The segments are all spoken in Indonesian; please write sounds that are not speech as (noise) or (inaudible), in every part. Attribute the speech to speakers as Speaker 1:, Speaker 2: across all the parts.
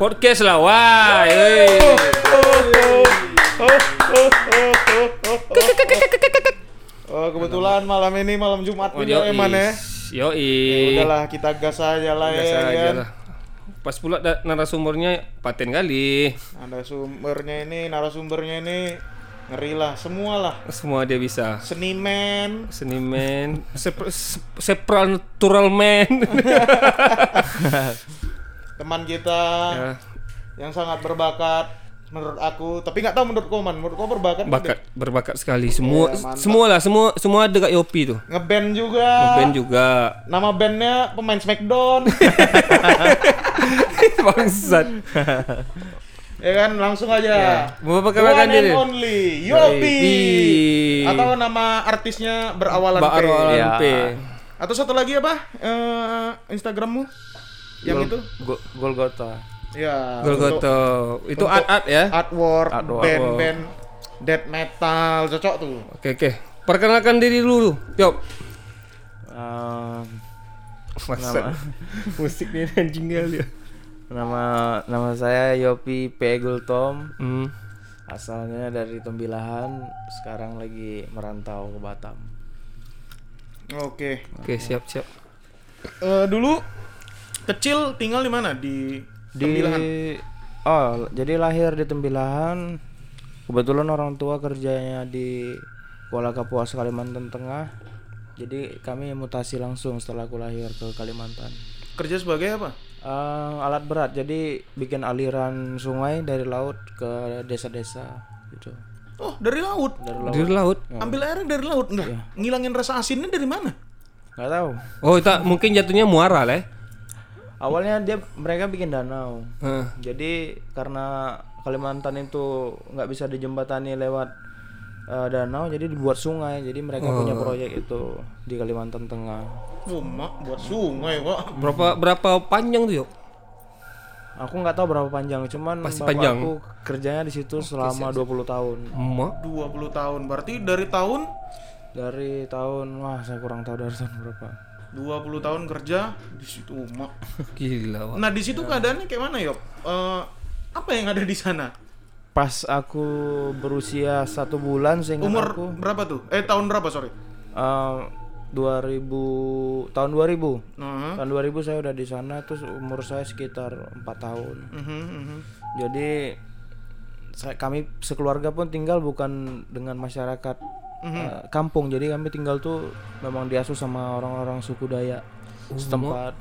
Speaker 1: Uh, wah, Warso.
Speaker 2: Podcast lah, wah.
Speaker 1: Oh, kebetulan malam ini malam Jumat
Speaker 2: Oh,
Speaker 1: ini ya, Eman ya.
Speaker 2: Yo,
Speaker 1: Ya udahlah kita gas aja lah ya.
Speaker 2: Biasa aja
Speaker 1: kan?
Speaker 2: lah. Pas pula da- narasumbernya paten kali.
Speaker 1: Ada sumbernya ini, narasumbernya ini ngeri lah, semua lah.
Speaker 2: Semua dia bisa.
Speaker 1: Seniman,
Speaker 2: Seniman, sep- sep- supernatural man. (laughs)
Speaker 1: teman kita
Speaker 2: ya,
Speaker 1: yang sangat berbakat menurut aku, tapi nggak tahu menurut Koman, menurut kau berbakat
Speaker 2: bakat berbakat sekali. Semua
Speaker 1: mantap.
Speaker 2: semua lah, semua semua ada kak Yopi tuh.
Speaker 1: Ngeband juga.
Speaker 2: Band juga.
Speaker 1: Nama bandnya pemain Smackdown. (laughs)
Speaker 2: Bangsat. (laughs)
Speaker 1: ya kan, langsung aja.
Speaker 2: Kabarkan
Speaker 1: one and
Speaker 2: diri?
Speaker 1: only Yopi. Atau nama artisnya berawalan P.
Speaker 2: Baru
Speaker 3: Ya.
Speaker 2: P.
Speaker 1: Atau satu lagi apa? Eh, Instagrammu? Yang itu?
Speaker 3: Go- Golgota.
Speaker 1: Ya.
Speaker 2: Golgoto. Itu
Speaker 1: untuk-
Speaker 2: art-art ya.
Speaker 1: Artwork,
Speaker 3: Artwork.
Speaker 1: band-band death metal cocok tuh.
Speaker 2: Oke oke. Perkenalkan diri dulu. Yop.
Speaker 3: Um,
Speaker 2: Masa musik nih anjing dia.
Speaker 3: nama nama saya Yopi P. Gultom.
Speaker 2: Hmm.
Speaker 3: Asalnya dari Tembilahan, sekarang lagi merantau ke Batam.
Speaker 1: Oke.
Speaker 2: Oke, siap siap.
Speaker 1: Eh, dulu kecil tinggal di mana? Di
Speaker 3: Di
Speaker 1: Tembilahan.
Speaker 3: Oh, jadi lahir di Tembilahan. Kebetulan orang tua kerjanya di Kuala Kapuas Kalimantan Tengah. Jadi kami mutasi langsung setelah aku lahir ke Kalimantan.
Speaker 1: Kerja sebagai apa?
Speaker 3: Eh, alat berat jadi bikin aliran sungai dari laut ke desa-desa gitu
Speaker 1: Oh, dari laut.
Speaker 3: dari laut
Speaker 2: Di laut.
Speaker 1: Ambil airnya dari laut enggak? Ngilangin rasa asinnya dari mana?
Speaker 3: nggak tahu
Speaker 2: Oh, itu mungkin jatuhnya muara lah. Ya.
Speaker 3: awalnya dia mereka bikin danau
Speaker 2: Heeh.
Speaker 3: jadi karena Kalimantan itu nggak bisa dijembatani lewat eh, danau jadi dibuat sungai jadi mereka punya proyek itu di Kalimantan Tengah
Speaker 1: Oh, mak buat sungai kok.
Speaker 2: Berapa berapa panjang tuh, Yop?
Speaker 3: aku nggak tahu berapa panjang cuman
Speaker 2: Pasti
Speaker 3: bapakku
Speaker 2: panjang.
Speaker 3: kerjanya di situ selama 20 tahun
Speaker 2: Emak.
Speaker 1: 20 tahun. Berarti dari tahun
Speaker 3: dari tahun wah saya kurang tahu dari tahun berapa
Speaker 1: 20 tahun kerja di situ, mak.
Speaker 2: Gila, Wak.
Speaker 1: Nah, di situ keadaannya kayak mana, Yop? Eh, apa yang ada di sana?
Speaker 3: pas aku berusia satu bulan seingat
Speaker 1: Umur
Speaker 3: aku
Speaker 1: berapa tuh? Eh, tahun berapa, sorry?
Speaker 3: eh, 2000 tahun 2000
Speaker 1: Nah,
Speaker 3: tahun 2000 saya udah di sana terus umur saya sekitar empat tahun
Speaker 1: mhm, mhm.
Speaker 3: jadi saya, kami sekeluarga pun tinggal bukan dengan masyarakat eh, kampung jadi kami tinggal tuh memang diasuh sama orang-orang suku Dayak setempat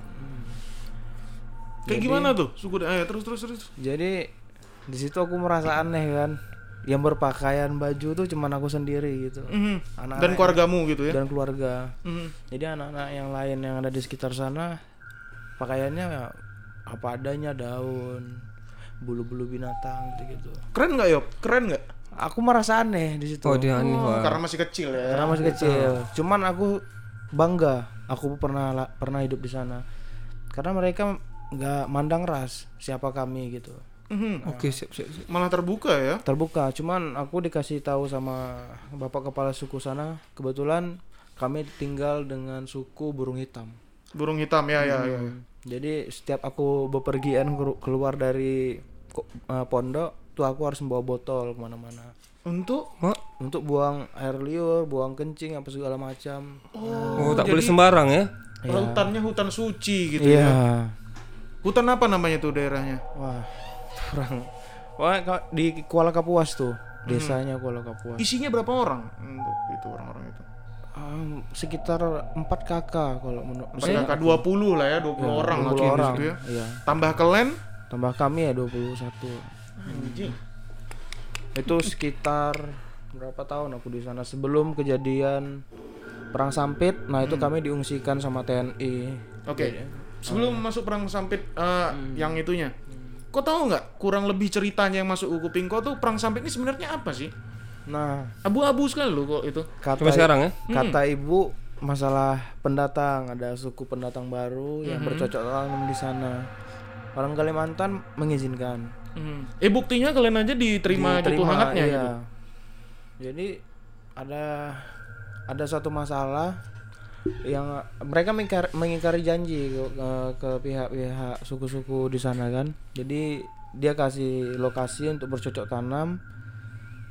Speaker 1: Kayak gimana tuh? Suku eh, terus terus terus.
Speaker 3: jadi di situ aku merasa aneh kan yang berpakaian baju tuh cuman aku sendiri gitu
Speaker 1: Mhm.
Speaker 3: Anak-anak
Speaker 1: Dan keluargamu gitu ya.
Speaker 3: dan keluarga
Speaker 1: Mhm.
Speaker 3: Jadi anak-anak yang lain yang ada di sekitar sana pakaiannya ya apa adanya daun, bulu-bulu binatang gitu-gitu.
Speaker 1: Keren nggak, Yop? Keren nggak?
Speaker 3: Aku merasa aneh di situ.
Speaker 2: Oh, dia aneh,
Speaker 1: Oh, karena masih kecil ya.
Speaker 3: Karena masih kecil. Cuman aku bangga aku pernah la- pernah hidup di sana. Karena mereka nggak mandang ras siapa kami gitu.
Speaker 1: Mhm.
Speaker 2: Oke, siap siap. siap.
Speaker 1: Malah terbuka ya.
Speaker 3: Terbuka. Cuman aku dikasih tahu sama bapak kepala suku sana, kebetulan kami tinggal dengan suku burung hitam.
Speaker 1: Burung hitam ya ya ya. ya.
Speaker 3: Jadi setiap aku bepergian kelu- keluar dari eh, pondok, tuh aku harus membawa botol ke mana-mana
Speaker 1: Untuk
Speaker 2: Mak.
Speaker 3: untuk buang air liur, buang kencing apa segala macam.
Speaker 2: Oh, tak boleh sembarang ya.
Speaker 1: hutannya hutan suci gitu
Speaker 3: Iya.
Speaker 1: ya. Hutan apa namanya tuh daerahnya?
Speaker 3: Wah, orang. Wah, di Kuala Kapuas tuh, desanya Kuala Kapuas.
Speaker 1: Isinya berapa orang untuk itu orang-orang itu?
Speaker 3: Um, sekitar 4 kakak kalau menurut
Speaker 1: Empat kakak 20 lah ya, 20 orang
Speaker 3: 20
Speaker 1: mungkin di
Speaker 3: orang.
Speaker 1: situ ya.
Speaker 3: Iya.
Speaker 1: Tambah kalian
Speaker 3: Tambah kami ya 21.
Speaker 1: Anjing.
Speaker 3: Itu sekitar berapa tahun aku di sana sebelum kejadian perang sampit. Nah, itu kami diungsikan sama TNI.
Speaker 1: Oke. Sebelum masuk perang sampit eh, yang itunya. Kau tahu nggak kurang lebih ceritanya yang masuk ke kuping kau tuh perang sampit ini sebenarnya apa sih?
Speaker 3: Nah,
Speaker 1: Abu-abu sekali loh kok itu.
Speaker 3: kata
Speaker 2: sekarang ya.
Speaker 3: kata ibu masalah pendatang ada suku pendatang baru yang bercocok tanam di sana. Orang Kalimantan mengizinkan.
Speaker 1: Mhm. Eh buktinya kalian aja diterima, jatuh
Speaker 3: Diterima,
Speaker 1: hangatnya
Speaker 3: iya.
Speaker 1: gitu.
Speaker 3: Jadi ada ada satu masalah yang mereka mengingkar- mengingkari janji ke, ke- ke pihak-pihak suku-suku di sana kan. Jadi dia kasih lokasi untuk bercocok tanam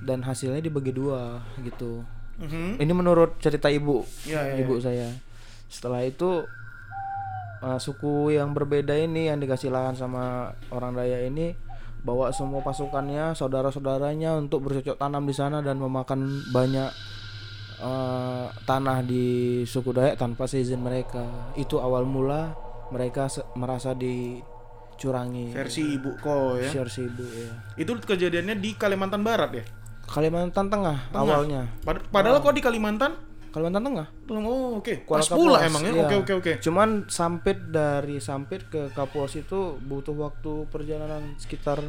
Speaker 3: dan hasilnya dibagi dua gitu.
Speaker 1: Mhm.
Speaker 3: Ini menurut cerita ibu,
Speaker 1: Ya, ya,
Speaker 3: ibu saya. Setelah itu uh, suku yang berbeda ini yang dikasih lahan sama orang Daya ini bawa semua pasukannya, saudara-saudaranya untuk bercocok tanam di sana dan memakan banyak uh, tanah di suku Dayak tanpa seizin mereka. Itu awal mula mereka merasa dicurangi.
Speaker 1: Versi ibu ko ya.
Speaker 3: Versi ibu ya.
Speaker 1: Itu kejadiannya di Kalimantan Barat ya.
Speaker 3: Kalimantan Tengah, awalnya.
Speaker 1: Pad- Padahal kok di Kalimantan?
Speaker 3: Kalimantan Tengah.
Speaker 1: Oh, oke.
Speaker 3: Kuala
Speaker 1: Pas pula
Speaker 3: Kapuas,
Speaker 1: emang ya.
Speaker 3: iya.
Speaker 1: Oke, oke, oke.
Speaker 3: Cuman sampit dari sampit ke Kapuas itu butuh waktu perjalanan sekitar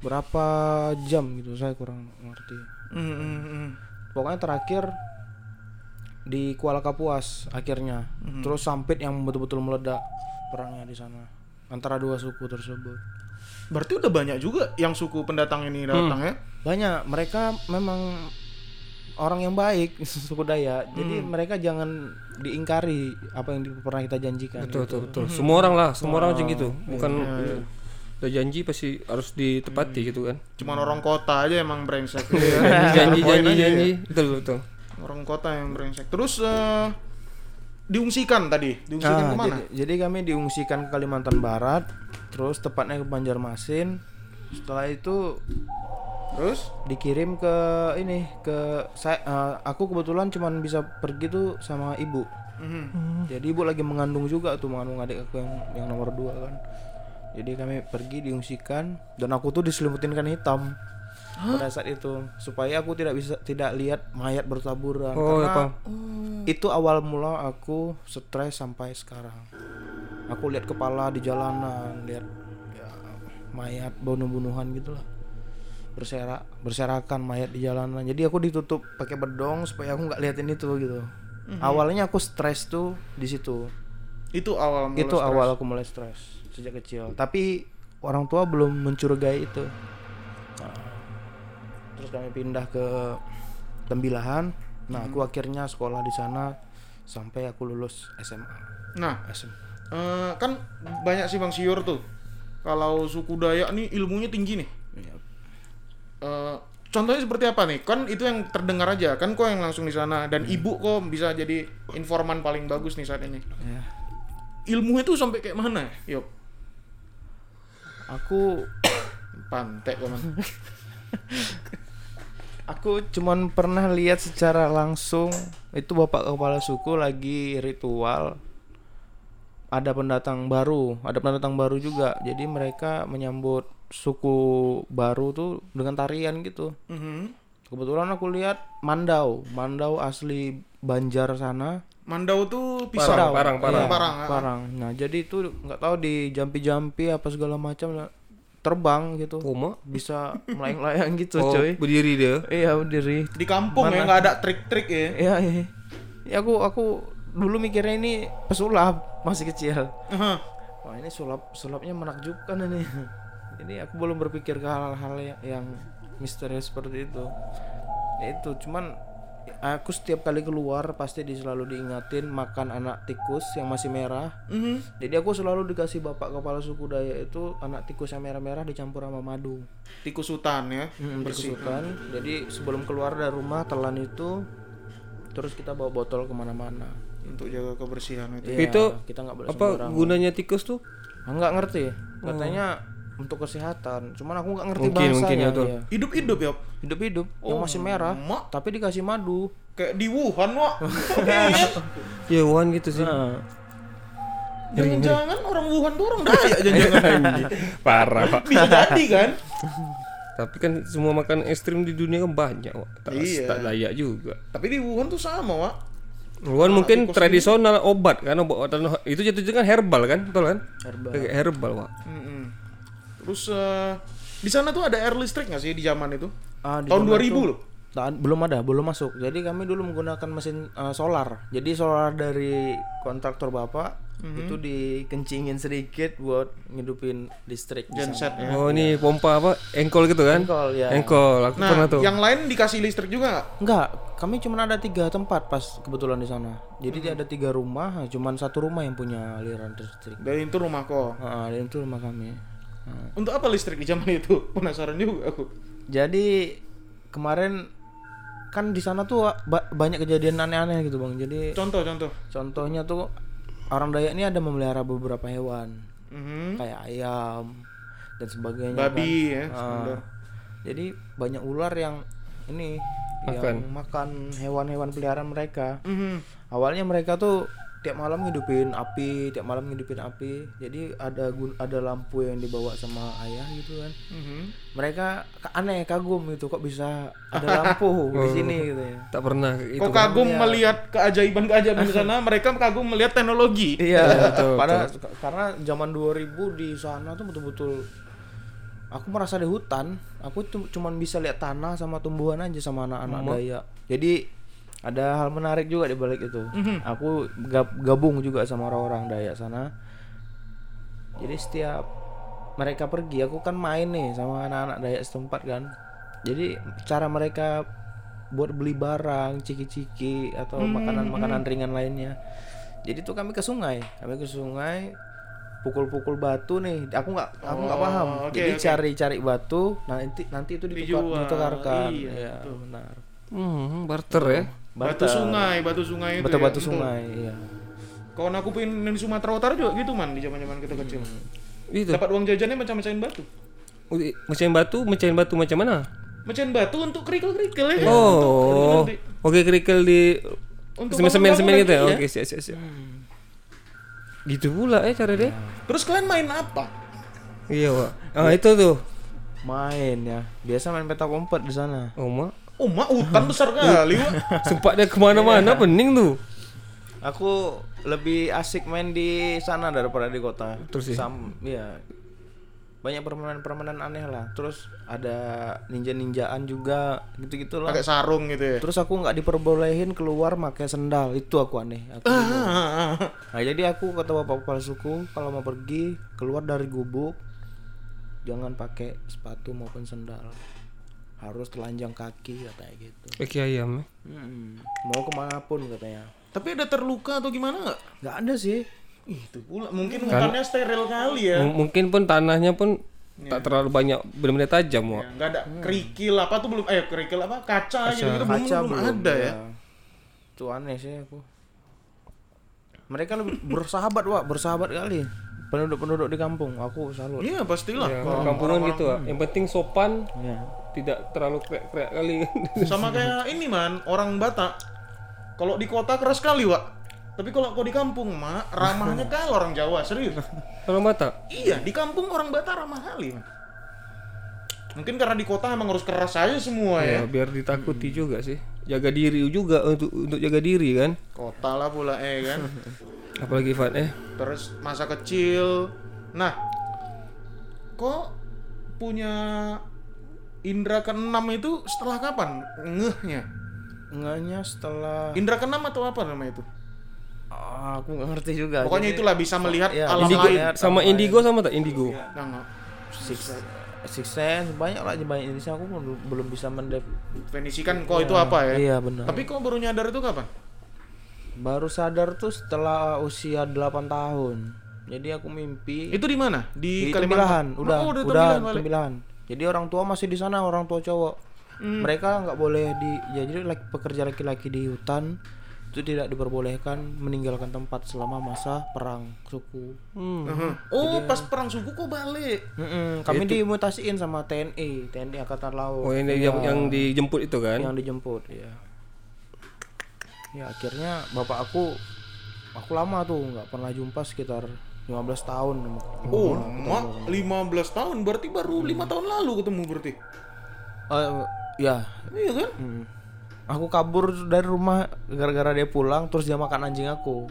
Speaker 3: berapa jam gitu saya kurang ngerti.
Speaker 1: Hmm, hmm, hmm.
Speaker 3: Pokoknya terakhir di Kuala Kapuas akhirnya.
Speaker 1: Mhm.
Speaker 3: Terus sampit yang betul-betul meledak perangnya di sana antara dua suku tersebut.
Speaker 1: Berarti udah banyak juga yang suku pendatang ini datang ya.
Speaker 3: Banyak mereka memang orang yang baik (laughs) suku Dayak. Jadi
Speaker 1: Hmm.
Speaker 3: mereka jangan diingkari apa yang pernah kita janjikan.
Speaker 2: Betul, betul, betul.
Speaker 1: Mhm.
Speaker 2: Semua orang lah, semua orang macam gitu. Bukan
Speaker 1: Iya,
Speaker 2: udah janji pasti harus ditepati gitu kan.
Speaker 1: Cuman orang kota aja emang brengsek. (laughs)
Speaker 2: janji,
Speaker 1: Poin
Speaker 2: janji,
Speaker 1: aja
Speaker 2: janji.
Speaker 1: ya.
Speaker 2: Betul, betul.
Speaker 1: Orang kota yang brengsek. Terus eh, diungsikan tadi. Diungsikan
Speaker 3: Ah,
Speaker 1: ke mana?
Speaker 3: jadi, jadi kami diungsikan ke Kalimantan Barat, terus tepatnya ke Banjarmasin. Setelah itu
Speaker 1: Terus?
Speaker 3: dikirim ke ini ke saya eh, aku kebetulan cuman bisa pergi tuh sama ibu.
Speaker 1: Mhm.
Speaker 3: Jadi ibu lagi mengandung juga tuh mengandung adik aku yang yang nomor dua kan. Jadi kami pergi diungsikan dan aku tuh diselimutin kan hitam pada saat itu supaya aku tidak bisa tidak lihat mayat bertaburan
Speaker 2: Oh,
Speaker 3: karena
Speaker 2: ya, Pam.
Speaker 3: itu awal mula aku stres sampai sekarang. Aku lihat kepala di jalanan, lihat ya, mayat bunuh-bunuhan gitulah. Berserak, berserakan mayat di jalanan. Jadi aku ditutup pakai bedong supaya aku nggak liatin itu gitu. Awalnya aku stres tuh di situ.
Speaker 1: Itu awal mula
Speaker 3: itu
Speaker 1: stres.
Speaker 3: awal aku mulai stres sejak kecil. Tapi orang tua belum mencurigai itu. Nah, terus kami pindah ke Tembilahan. Nah, aku akhirnya sekolah di sana sampai aku lulus SMA.
Speaker 1: Nah,
Speaker 3: SMA.
Speaker 1: eh, kan banyak sih Bang Siur tuh. Kalau suku Dayak nih ilmunya tinggi nih. Eh, contohnya seperti apa nih? Kan itu yang terdengar aja. Kan kok yang langsung di sana dan ibu kok bisa jadi informan paling bagus nih saat ini.
Speaker 3: Ya.
Speaker 1: Ilmunya tuh sampai kayak mana? Yuk,
Speaker 3: Aku (coughs)
Speaker 1: pantek teman. (laughs)
Speaker 3: aku cuman pernah lihat secara langsung itu bapak kepala suku lagi ritual ada pendatang baru ada pendatang baru juga jadi mereka menyambut suku baru tuh dengan tarian gitu
Speaker 1: Mhm.
Speaker 3: kebetulan aku lihat mandau mandau asli Banjar sana
Speaker 1: Mandau tuh pisau.
Speaker 2: Parang, parang, parang.
Speaker 3: Iya,
Speaker 1: Parang, ah.
Speaker 3: parang. nah jadi itu nggak tahu di jampi-jampi apa segala macam terbang gitu
Speaker 2: Koma.
Speaker 3: bisa melayang-layang gitu
Speaker 2: Oh,
Speaker 3: coy
Speaker 2: berdiri dia.
Speaker 3: iya berdiri
Speaker 1: Di kampung ya nggak ada trik-trik ya.
Speaker 3: Iya, iya. Ya aku aku dulu mikirnya ini pesulap masih kecil.
Speaker 1: Aha.
Speaker 3: Wah, ini sulap sulapnya menakjubkan ini. Jadi aku belum berpikir ke hal-hal yang, yang misterius seperti itu. Ya itu cuman aku setiap kali keluar pasti di selalu diingatin makan anak tikus yang masih merah.
Speaker 1: Mhm.
Speaker 3: Jadi aku selalu dikasih bapak kepala suku Dayak itu anak tikus yang merah-merah dicampur sama madu.
Speaker 1: Tikus hutan ya.
Speaker 3: Hmm,
Speaker 1: bersih.
Speaker 3: dikusukan. Jadi sebelum keluar dari rumah telan itu terus kita bawa botol ke mana-mana.
Speaker 1: Untuk jaga kebersihan itu.
Speaker 3: Iya,
Speaker 2: Itu
Speaker 3: kita nggak boleh
Speaker 2: Apa
Speaker 3: sembarangan.
Speaker 2: gunanya tikus tuh?
Speaker 3: Ah, nggak ngerti. Katanya untuk kesehatan. Cuman aku nggak ngerti
Speaker 2: Mungkin, mungkin,
Speaker 3: bahasanya.
Speaker 2: betul.
Speaker 3: iya.
Speaker 1: Hidup-hidup ya.
Speaker 3: Hidup-hidup yang masih merah,
Speaker 1: mak.
Speaker 3: tapi dikasih madu.
Speaker 1: Kayak di Wuhan, Wak. (laughs)
Speaker 2: Ya Wan gitu sih.
Speaker 3: Nah,
Speaker 1: Jangan-jangan orang Wuhan tuh orang Dayak jangan-jangan. (laughs)
Speaker 2: Parah, Pak.
Speaker 1: Bisa jadi kan?
Speaker 2: Tapi kan semua makan ekstrim di dunia kan banyak, Wak. Tak,
Speaker 1: Iya.
Speaker 2: tak layak juga.
Speaker 1: Tapi di Wuhan tuh sama, Wak.
Speaker 2: Wan mungkin tradisional obat kan obat itu jatuh kan herbal kan, betul kan?
Speaker 3: Herbal.
Speaker 2: Kayak herbal, Wak.
Speaker 1: Mm-mm. Terus eh, di sana tuh ada air listrik nggak sih di zaman itu?
Speaker 3: ah, di
Speaker 1: Tahun
Speaker 3: zaman
Speaker 1: 2000
Speaker 3: itu-
Speaker 1: loh.
Speaker 3: Ta- belum ada, belum masuk. Jadi kami dulu menggunakan mesin eh, solar. Jadi solar dari kontraktor bapak
Speaker 1: Mhm.
Speaker 3: itu dikencingin sedikit buat ngidupin listrik.
Speaker 1: Genset ya.
Speaker 2: Oh, ini pompa apa? Engkol gitu kan?
Speaker 3: Engkol, ya.
Speaker 2: Engkol, aku pernah
Speaker 1: Nah,
Speaker 2: tuh.
Speaker 1: yang lain dikasih listrik juga nggak?
Speaker 3: Enggak, kami cuma ada tiga tempat pas kebetulan di sana. Jadi ada tiga rumah, cuman satu rumah yang punya aliran listrik.
Speaker 1: Dan itu rumah kok.
Speaker 3: Ah, dan itu rumah kami. Ah.
Speaker 1: Untuk apa listrik di zaman itu? (laughs) Penasaran juga aku.
Speaker 3: Jadi kemarin kan di sana tuh ba- banyak kejadian aneh-aneh gitu bang. Jadi
Speaker 1: Contoh-contoh.
Speaker 3: contohnya tuh orang Dayak ini ada memelihara beberapa hewan
Speaker 1: Mhm.
Speaker 3: kayak ayam dan sebagainya.
Speaker 1: Babi
Speaker 3: kan.
Speaker 1: ya. Standar.
Speaker 3: Jadi banyak ular yang ini yang makan hewan-hewan peliharaan mereka.
Speaker 1: Mhm.
Speaker 3: Awalnya mereka tuh tiap malam ngidupin api, tiap malam ngidupin api. Jadi ada gun- ada lampu yang dibawa sama ayah gitu kan.
Speaker 1: Mhm.
Speaker 3: Mereka ka- aneh kagum gitu kok bisa ada lampu (laughs) di sini gitu ya.
Speaker 2: Tak pernah itu.
Speaker 1: Kok kagum melihat keajaiban-keajaiban di sana, (laughs) mereka kagum melihat teknologi.
Speaker 3: Iya, pada karena zaman 2000 di sana tuh betul-betul aku merasa di hutan. Aku tuh cuman bisa lihat tanah sama tumbuhan aja sama anak-anak Dayak. Jadi ada hal menarik juga di balik itu. Aku gab- gabung juga sama orang-orang Dayak sana. Jadi setiap mereka pergi, aku kan main nih sama anak-anak Dayak setempat kan. Jadi cara mereka buat beli barang, ciki-ciki atau makanan-makanan ringan lainnya. Jadi tuh kami ke sungai, kami ke sungai pukul-pukul batu nih. Aku nggak aku nggak
Speaker 1: Oh,
Speaker 3: paham.
Speaker 1: oke,
Speaker 3: Jadi cari-cari batu, nanti nanti itu ditukar,
Speaker 1: Dijual,
Speaker 3: ditukarkan.
Speaker 1: iya,
Speaker 3: Iya, benar.
Speaker 2: Hmm, barter ya.
Speaker 1: Batu sungai, batu sungai itu.
Speaker 3: Batu-batu
Speaker 1: ya.
Speaker 3: sungai, iya.
Speaker 1: Kawan aku pengen di Sumatera Utara juga gitu man di zaman-zaman kita kecil.
Speaker 2: Itu.
Speaker 1: Dapat uang jajannya macam-macamin batu.
Speaker 2: Mecahin batu, mecahin batu macam mana?
Speaker 1: Mecahin batu untuk kerikil-kerikil ya.
Speaker 2: Oh.
Speaker 1: Nanti.
Speaker 2: Oke, kerikil di
Speaker 1: Untuk
Speaker 2: semen-semen semen
Speaker 1: bangun-bangunan,
Speaker 2: gitu ya.
Speaker 1: iya.
Speaker 2: Oke, siap siap siap. Gitu pula ya cara dia.
Speaker 1: Terus kalian main apa?
Speaker 2: Iya, Pak. Ah, itu tuh.
Speaker 3: Main ya. Biasa main petak umpet di sana.
Speaker 2: Oh, mak.
Speaker 1: Oh, hutan besar kali, Wak. (laughs)
Speaker 2: Sempat dia ke mana-mana, pening tuh.
Speaker 3: Aku lebih asik main di sana daripada di kota.
Speaker 2: Terus ya?
Speaker 3: Sam, ya. Banyak permainan-permainan aneh lah. Terus ada ninja-ninjaan juga, gitu-gitu lah.
Speaker 1: Pakai sarung gitu ya.
Speaker 3: Terus aku nggak diperbolehin keluar pakai sendal. Itu aku aneh. Aku.
Speaker 1: Ah,
Speaker 3: Nah, jadi aku kata bapak kepala suku kalau mau pergi keluar dari gubuk jangan pakai sepatu maupun sendal. Harus telanjang kaki katanya gitu.
Speaker 2: Kaki ayam. ya.
Speaker 3: Mm-mm. Mau ke mana pun katanya.
Speaker 1: Tapi ada terluka atau gimana nggak?
Speaker 3: Nggak ada sih.
Speaker 1: Itu pula mungkin hutannya steril kali ya.
Speaker 2: M- Mungkin pun tanahnya pun tak terlalu banyak benar-benar tajam, Wak.
Speaker 1: Ya, nggak ada kerikil apa tuh belum eh kerikil apa kaca, gitu gitu belum,
Speaker 3: Kaca
Speaker 1: belum
Speaker 3: belum
Speaker 1: ada ya.
Speaker 3: Itu aneh sih aku. Mereka lebih bersahabat, Wak, bersahabat kali. Penduduk-penduduk di kampung, aku salut.
Speaker 1: Iya pastilah.
Speaker 2: Ya,
Speaker 1: Kalau
Speaker 2: kampungan gitu, Wak. Yang penting sopan,
Speaker 3: Ya.
Speaker 2: tidak terlalu kreak-kreak kali.
Speaker 1: sama kayak ini man orang Batak. Kalau di kota keras kali Wak. Tapi kalau kau di kampung mak ramahnya (laughs) kali orang Jawa serius.
Speaker 2: Kalau mata.
Speaker 1: iya di kampung orang Batak ramah kali. Mungkin karena di kota emang harus keras aja semua ya.
Speaker 2: Ya, biar ditakuti juga sih. Jaga diri juga untuk untuk jaga diri kan.
Speaker 1: Kota lah pula eh kan. (laughs)
Speaker 2: Apalagi Fat eh.
Speaker 1: Terus masa kecil. Nah, kok punya indra keenam itu setelah kapan ngehnya?
Speaker 3: Enggaknya setelah
Speaker 1: Indra keenam atau apa namanya itu?
Speaker 3: Ah, aku nggak ngerti juga.
Speaker 1: Pokoknya itulah bisa melihat
Speaker 3: ya,
Speaker 1: alam
Speaker 2: Indigo
Speaker 1: lain.
Speaker 2: sama indigo sama tak indigo?
Speaker 1: Nah.
Speaker 3: Six, six sense banyak lah banyak Indonesia aku belum, belum bisa mendep.
Speaker 1: definisikan kok itu apa ya.
Speaker 3: Iya benar.
Speaker 1: Tapi kok baru nyadar itu kapan?
Speaker 3: Baru sadar tuh setelah usia 8 tahun. Jadi aku mimpi
Speaker 1: Itu di mana? Di,
Speaker 3: di Tembilahan, udah,
Speaker 1: Oh,
Speaker 3: udah,
Speaker 1: Tembilahan.
Speaker 3: Tembilahan. Jadi orang tua masih di sana, orang tua cowok.
Speaker 1: Hmm.
Speaker 3: Mereka nggak boleh di, ya jadi laki- pekerja laki-laki di hutan itu tidak diperbolehkan meninggalkan tempat selama masa perang suku.
Speaker 2: Hmm.
Speaker 1: Mhm. Oh, pas perang suku kok balik.
Speaker 3: Mm-mm, kami dimutasiin sama TNI, TNI Angkatan Laut.
Speaker 2: Oh ini yang, yang dijemput itu kan?
Speaker 3: yang dijemput ya ya akhirnya bapak aku aku lama tuh nggak pernah jumpa sekitar 15 tahun
Speaker 1: Oh, mak 15 tahun berarti baru lima tahun lalu ketemu berarti.
Speaker 3: Eh, ya
Speaker 1: Iya kan?
Speaker 3: hmm. Aku kabur dari rumah gara-gara dia pulang terus dia makan anjing aku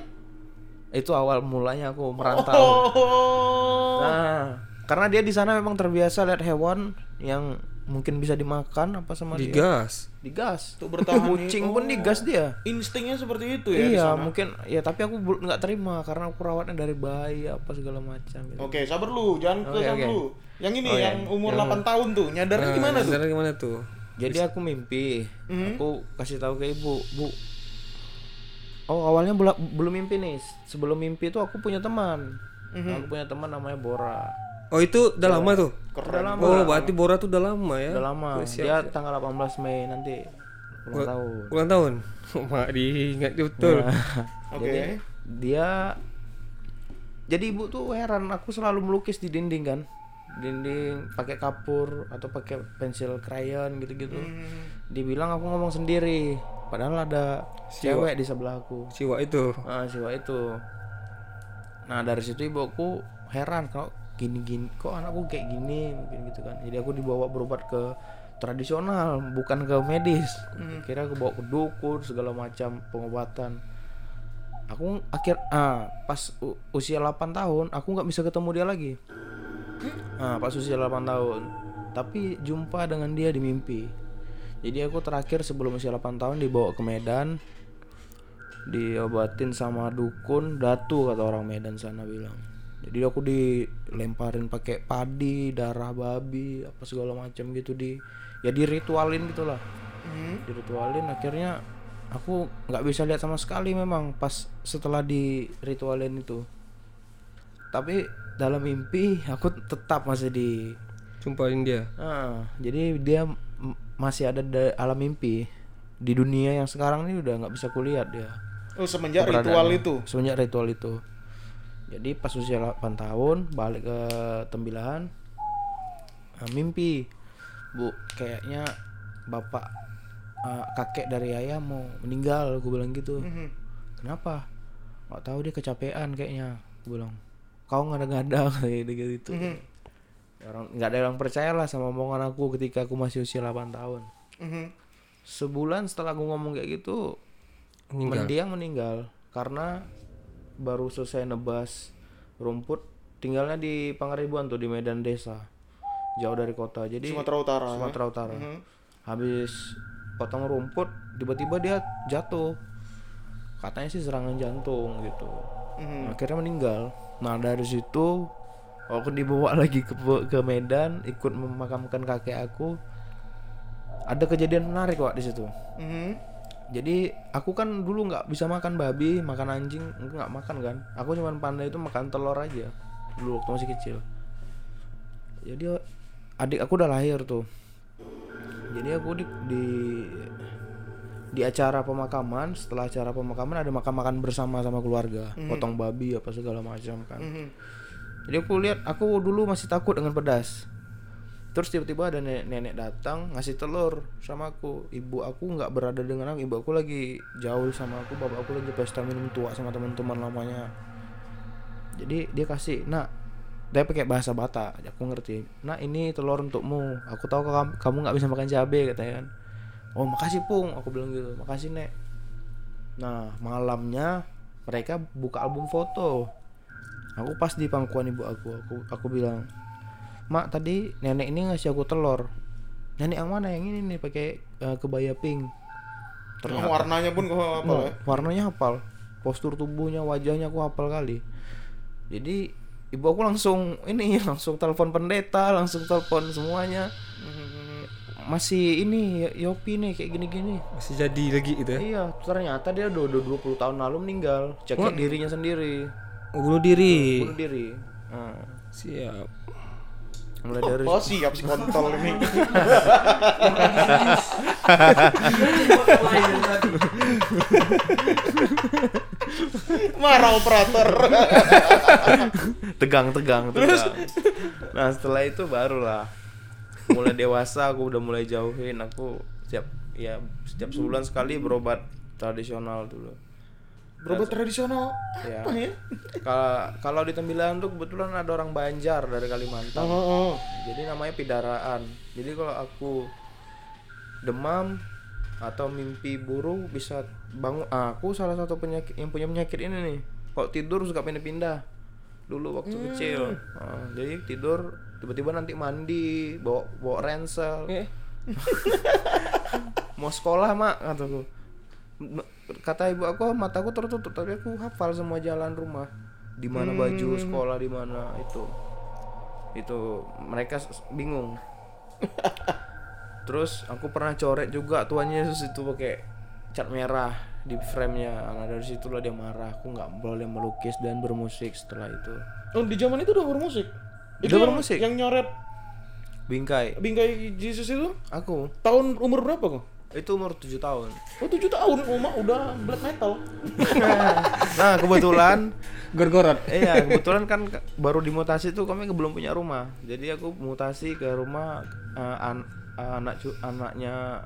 Speaker 3: itu awal mulanya aku merantau
Speaker 1: Oh.
Speaker 3: nah karena dia di sana memang terbiasa lihat hewan yang mungkin bisa dimakan apa sama dia
Speaker 2: Digas.
Speaker 3: digas
Speaker 1: Untuk bertahan (laughs)
Speaker 3: kucing
Speaker 1: nih.
Speaker 3: pun digas dia
Speaker 1: Instingnya seperti itu ya
Speaker 3: iya mungkin ya tapi aku nggak terima karena aku rawatnya dari bayi apa segala macam gitu.
Speaker 1: Oke, sabar lu, jangan ke
Speaker 3: Oke,
Speaker 1: sabar
Speaker 3: oke.
Speaker 1: lu. Yang ini
Speaker 3: Oh,
Speaker 1: yang
Speaker 3: iya.
Speaker 1: umur 8 tahun tuh, nyadarnya gimana tuh?
Speaker 2: Saudara gimana tuh?
Speaker 3: Jadi aku mimpi,
Speaker 1: Hmm?
Speaker 3: aku kasih tahu ke ibu, bu. Oh awalnya bula- belum mimpi nih. Sebelum mimpi itu aku punya teman.
Speaker 1: Mhm.
Speaker 3: Aku punya teman namanya Bora.
Speaker 2: Oh itu udah lama tuh.
Speaker 3: Udah lama.
Speaker 2: Oh berarti Bora tuh udah lama ya.
Speaker 3: Udah lama. Dia tanggal 18 Mei nanti ulang tahun.
Speaker 2: Ulang tahun. (laughs) Mak diingat betul. (laughs)
Speaker 1: Oke.
Speaker 3: Jadi dia jadi ibu tuh heran aku selalu melukis di dinding kan. Dinding pakai kapur atau pakai pensil crayon gitu-gitu.
Speaker 1: Hmm.
Speaker 3: Dibilang aku ngomong sendiri. Padahal ada cewek di sebelah aku.
Speaker 2: Siwa itu.
Speaker 3: Nah, siwa itu. Nah, dari situ ibuku heran kok gini-gini kok anakku kayak gini mungkin gitu kan. Jadi aku dibawa berobat ke tradisional, bukan ke medis. Kira aku bawa ke dukun segala macam pengobatan. Aku akhir ah pas usia 8 tahun aku nggak bisa ketemu dia lagi. Nah, pas usia 8 tahun. Tapi jumpa dengan dia di mimpi. Jadi aku terakhir sebelum usia 8 tahun dibawa ke Medan diobatin sama dukun datu kata orang Medan sana bilang jadi aku dilemparin pakai padi darah babi apa segala macam gitu di ya diritualin gitulah
Speaker 1: Hmm.
Speaker 3: diritualin akhirnya aku nggak bisa lihat sama sekali memang pas setelah diritualin itu tapi dalam mimpi aku tetap masih di
Speaker 2: Jumpain dia.
Speaker 3: Ah, jadi dia masih ada di alam mimpi. Di dunia yang sekarang ini udah nggak bisa kulihat dia.
Speaker 1: Oh semenjak ritual itu.
Speaker 3: semenjak ritual itu. Jadi pas usia 8 tahun balik ke Tembilahan ah, mimpi. Bu kayaknya bapak ah, kakek dari ayah mau meninggal gue bilang gitu.
Speaker 1: Mhm.
Speaker 3: kenapa? Nggak tahu dia kecapean kayaknya gue bilang kau ngada-ngada (laughs) kayak gitu gitu orang nggak ada yang percaya lah sama omongan aku ketika aku masih usia 8 tahun
Speaker 1: Mhm.
Speaker 3: sebulan setelah aku ngomong kayak gitu
Speaker 2: Meninggal.
Speaker 3: mendiang meninggal karena baru selesai nebas rumput tinggalnya di Pangaribuan tuh di Medan Desa jauh dari kota jadi
Speaker 1: Sumatera Utara. ya?
Speaker 3: Sumatera Utara
Speaker 1: Mhm.
Speaker 3: habis potong rumput tiba-tiba dia jatuh katanya sih serangan jantung gitu
Speaker 1: Mhm.
Speaker 3: akhirnya meninggal nah dari situ aku dibawa lagi ke ke Medan ikut memakamkan kakek aku ada kejadian menarik pak di situ.
Speaker 1: Mhm.
Speaker 3: jadi aku kan dulu nggak bisa makan babi makan anjing nggak makan kan? Aku cuma pandai itu makan telur aja dulu waktu masih kecil. Jadi adik aku udah lahir tuh. Jadi aku di di di acara pemakaman setelah acara pemakaman ada makan-makan bersama sama keluarga. Potong babi apa segala macam kan.
Speaker 1: Mhm.
Speaker 3: jadi aku lihat aku dulu masih takut dengan pedas. Terus tiba-tiba ada nenek, nenek datang ngasih telur sama aku. Ibu aku nggak berada dengan aku ibu aku lagi jauh sama aku bapak aku lagi pesta minum tua sama teman-teman lamanya. Jadi dia kasih nak dia pakai bahasa Batak aku ngerti. Nah ini telur untukmu. Aku tahu kamu kamu nggak bisa makan cabai katanya kan oh makasih pung. Aku bilang gitu. Makasih nek. Nah malamnya mereka buka album foto. Aku pas di pangkuan ibu aku aku aku bilang mak tadi nenek ini ngasih aku telur. Nenek yang mana? Yang ini nih pakai eh, kebaya pink.
Speaker 1: Ternyata. warnanya pun kok apa
Speaker 3: Oh,
Speaker 1: ya?
Speaker 3: warnanya hafal. Postur tubuhnya wajahnya aku hafal kali. Jadi ibu aku langsung ini (laughs) langsung telepon pendeta langsung telepon semuanya masih ini Yopi nih kayak gini-gini
Speaker 2: Masih jadi lagi gitu ya.
Speaker 3: iya ternyata dia udah, udah 20 tahun lalu meninggal cekik dirinya sendiri
Speaker 2: Oh, bunuh diri.
Speaker 3: bunuh diri Nah,
Speaker 2: Siap.
Speaker 3: mulai dari
Speaker 1: Oh siap si kontol ini. Marah operator.
Speaker 3: tegang tegang tegang nah setelah itu barulah mulai dewasa aku udah mulai jauhin aku setiap ya setiap sebulan sekali berobat tradisional dulu.
Speaker 1: Berobat tradisional?
Speaker 3: Ya.
Speaker 1: Apa ya?
Speaker 3: kalau kalau di Tembilan tuh kebetulan ada orang Banjar dari Kalimantan.
Speaker 1: Oh, oh.
Speaker 3: jadi namanya pidaraan. Jadi kalau aku demam atau mimpi buruk bisa bangun ah, aku salah satu penyakit yang punya penyakit ini nih. Kalau tidur suka pindah-pindah. Dulu waktu kecil. Ah, jadi tidur tiba-tiba nanti mandi bawa bawa ransel.
Speaker 2: Eh, (laughs)
Speaker 3: mau sekolah mak kataku kata ibu aku mataku tertutup tapi aku hafal semua jalan rumah. Di mana baju sekolah di mana itu. Itu mereka bingung. (laughs) Terus aku pernah coret juga Tuhan Yesus itu pakai cat merah di frame-nya. Nah dari situlah dia marah. Aku nggak boleh melukis dan bermusik setelah itu.
Speaker 1: Oh, di zaman itu udah bermusik. Itu yang-
Speaker 3: bermusik?
Speaker 1: Yang nyoret
Speaker 3: bingkai
Speaker 1: bingkai Jesus itu
Speaker 3: aku
Speaker 1: tahun umur berapa kok?
Speaker 3: itu umur 7 tahun
Speaker 1: Oh, 7 tahun. Oh, mak udah black metal. (laughs)
Speaker 3: nah kebetulan (laughs)
Speaker 2: Gorgorot.
Speaker 3: iya kebetulan kan baru dimutasi tuh kami belum punya rumah jadi aku mutasi ke rumah eh, an- anak cu- anaknya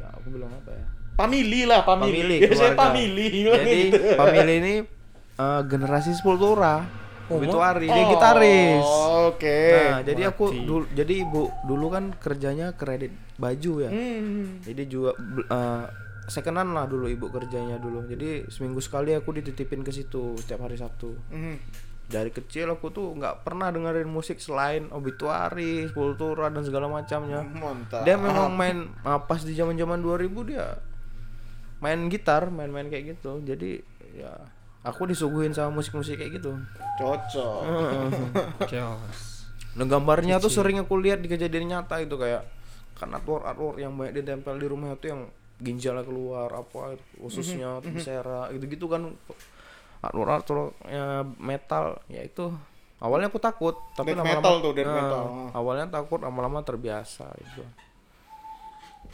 Speaker 3: aku bilang apa ya
Speaker 1: Family lah,
Speaker 3: keluarga.
Speaker 1: family. bilang
Speaker 3: jadi family ini eh, generasi Sepultura
Speaker 2: Oh,
Speaker 3: Obituari dia gitaris
Speaker 1: Oh, Oke.
Speaker 3: nah jadi aku dulu jadi ibu dulu kan kerjanya kredit baju ya
Speaker 1: Hmm.
Speaker 3: jadi juga bel- eh, secondan lah dulu ibu kerjanya dulu jadi seminggu sekali aku dititipin ke situ setiap hari Sabtu
Speaker 1: Hmm.
Speaker 3: dari kecil aku tuh nggak pernah dengerin musik selain obituari, Sepultura dan segala macamnya.
Speaker 1: Mantap.
Speaker 3: Dia memang main ah, pas di zaman-zaman 2000 dia main gitar, main-main kayak gitu. Jadi ya aku disuguhin sama musik-musik kayak gitu.
Speaker 1: cocok.
Speaker 2: Chaos. (laughs)
Speaker 3: Nah gambarnya tuh sering aku lihat di kejadian nyata itu kayak kan artwork artwork yang banyak ditempel di rumah itu yang ginjalnya keluar apa ususnya viscera gitu-gitu kan artwork artworknya metal ya itu awalnya aku takut tapi lama-lama
Speaker 1: metal tuh, death
Speaker 3: Nah,
Speaker 1: metal.
Speaker 3: awalnya takut lama-lama terbiasa itu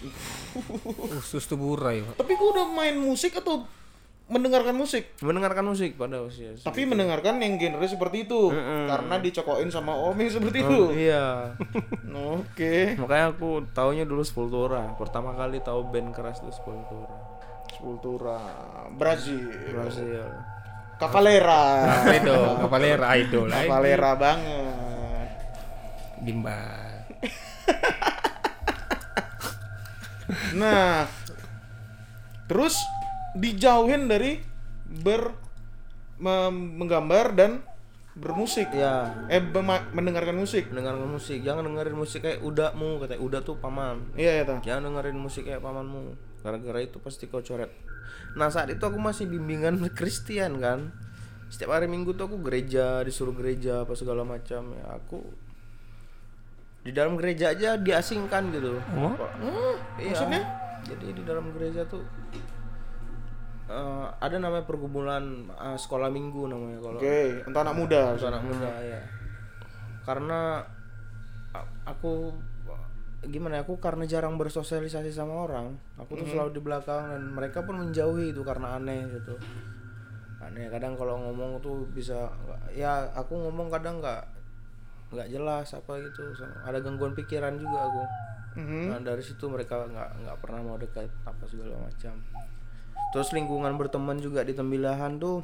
Speaker 3: (laughs)
Speaker 2: Usus tuh burai.
Speaker 1: Tapi gua udah main musik atau mendengarkan musik?
Speaker 3: mendengarkan musik pada usia
Speaker 1: Tapi mendengarkan yang genre seperti itu karena dicokokin sama om yang seperti itu.
Speaker 3: iya (laughs)
Speaker 1: Oke.
Speaker 3: makanya aku taunya dulu Sepultura pertama kali tahu band keras itu Sepultura
Speaker 1: Sepultura Brazil.
Speaker 3: Brazil
Speaker 1: Cavalera.
Speaker 2: Idol, Cavalera idol. (laughs)
Speaker 1: Cavalera banget.
Speaker 2: Gimbal. (laughs)
Speaker 1: Nah, terus dijauhin dari ber menggambar dan bermusik.
Speaker 3: ya
Speaker 1: Eh mendengarkan musik.
Speaker 3: mendengarkan musik jangan dengerin musik kayak udahmu katanya udah tuh paman
Speaker 1: Iya ya ta.
Speaker 3: jangan dengerin musik kayak pamanmu gara-gara itu pasti kau coret nah saat itu aku masih bimbingan (laughs) Kristen kan setiap hari minggu tuh aku gereja disuruh gereja apa segala macam ya aku di dalam gereja aja diasingkan gitu
Speaker 2: Oh?
Speaker 3: Pak. Iya.
Speaker 1: maksudnya?
Speaker 3: jadi di dalam gereja tuh eh, ada namanya pergumulan eh, sekolah minggu namanya kalau
Speaker 1: Oke, untuk anak muda.
Speaker 3: untuk anak muda ya karena aku gimana ya aku karena jarang bersosialisasi sama orang aku tuh selalu di belakang dan mereka pun menjauhi itu karena aneh gitu. Aneh kadang kalau ngomong tuh bisa ya aku ngomong kadang nggak nggak jelas apa gitu ada gangguan pikiran juga aku.
Speaker 1: Mhm.
Speaker 3: nah dari situ mereka nggak nggak pernah mau dekat apa segala macam terus lingkungan berteman juga di tembilahan tuh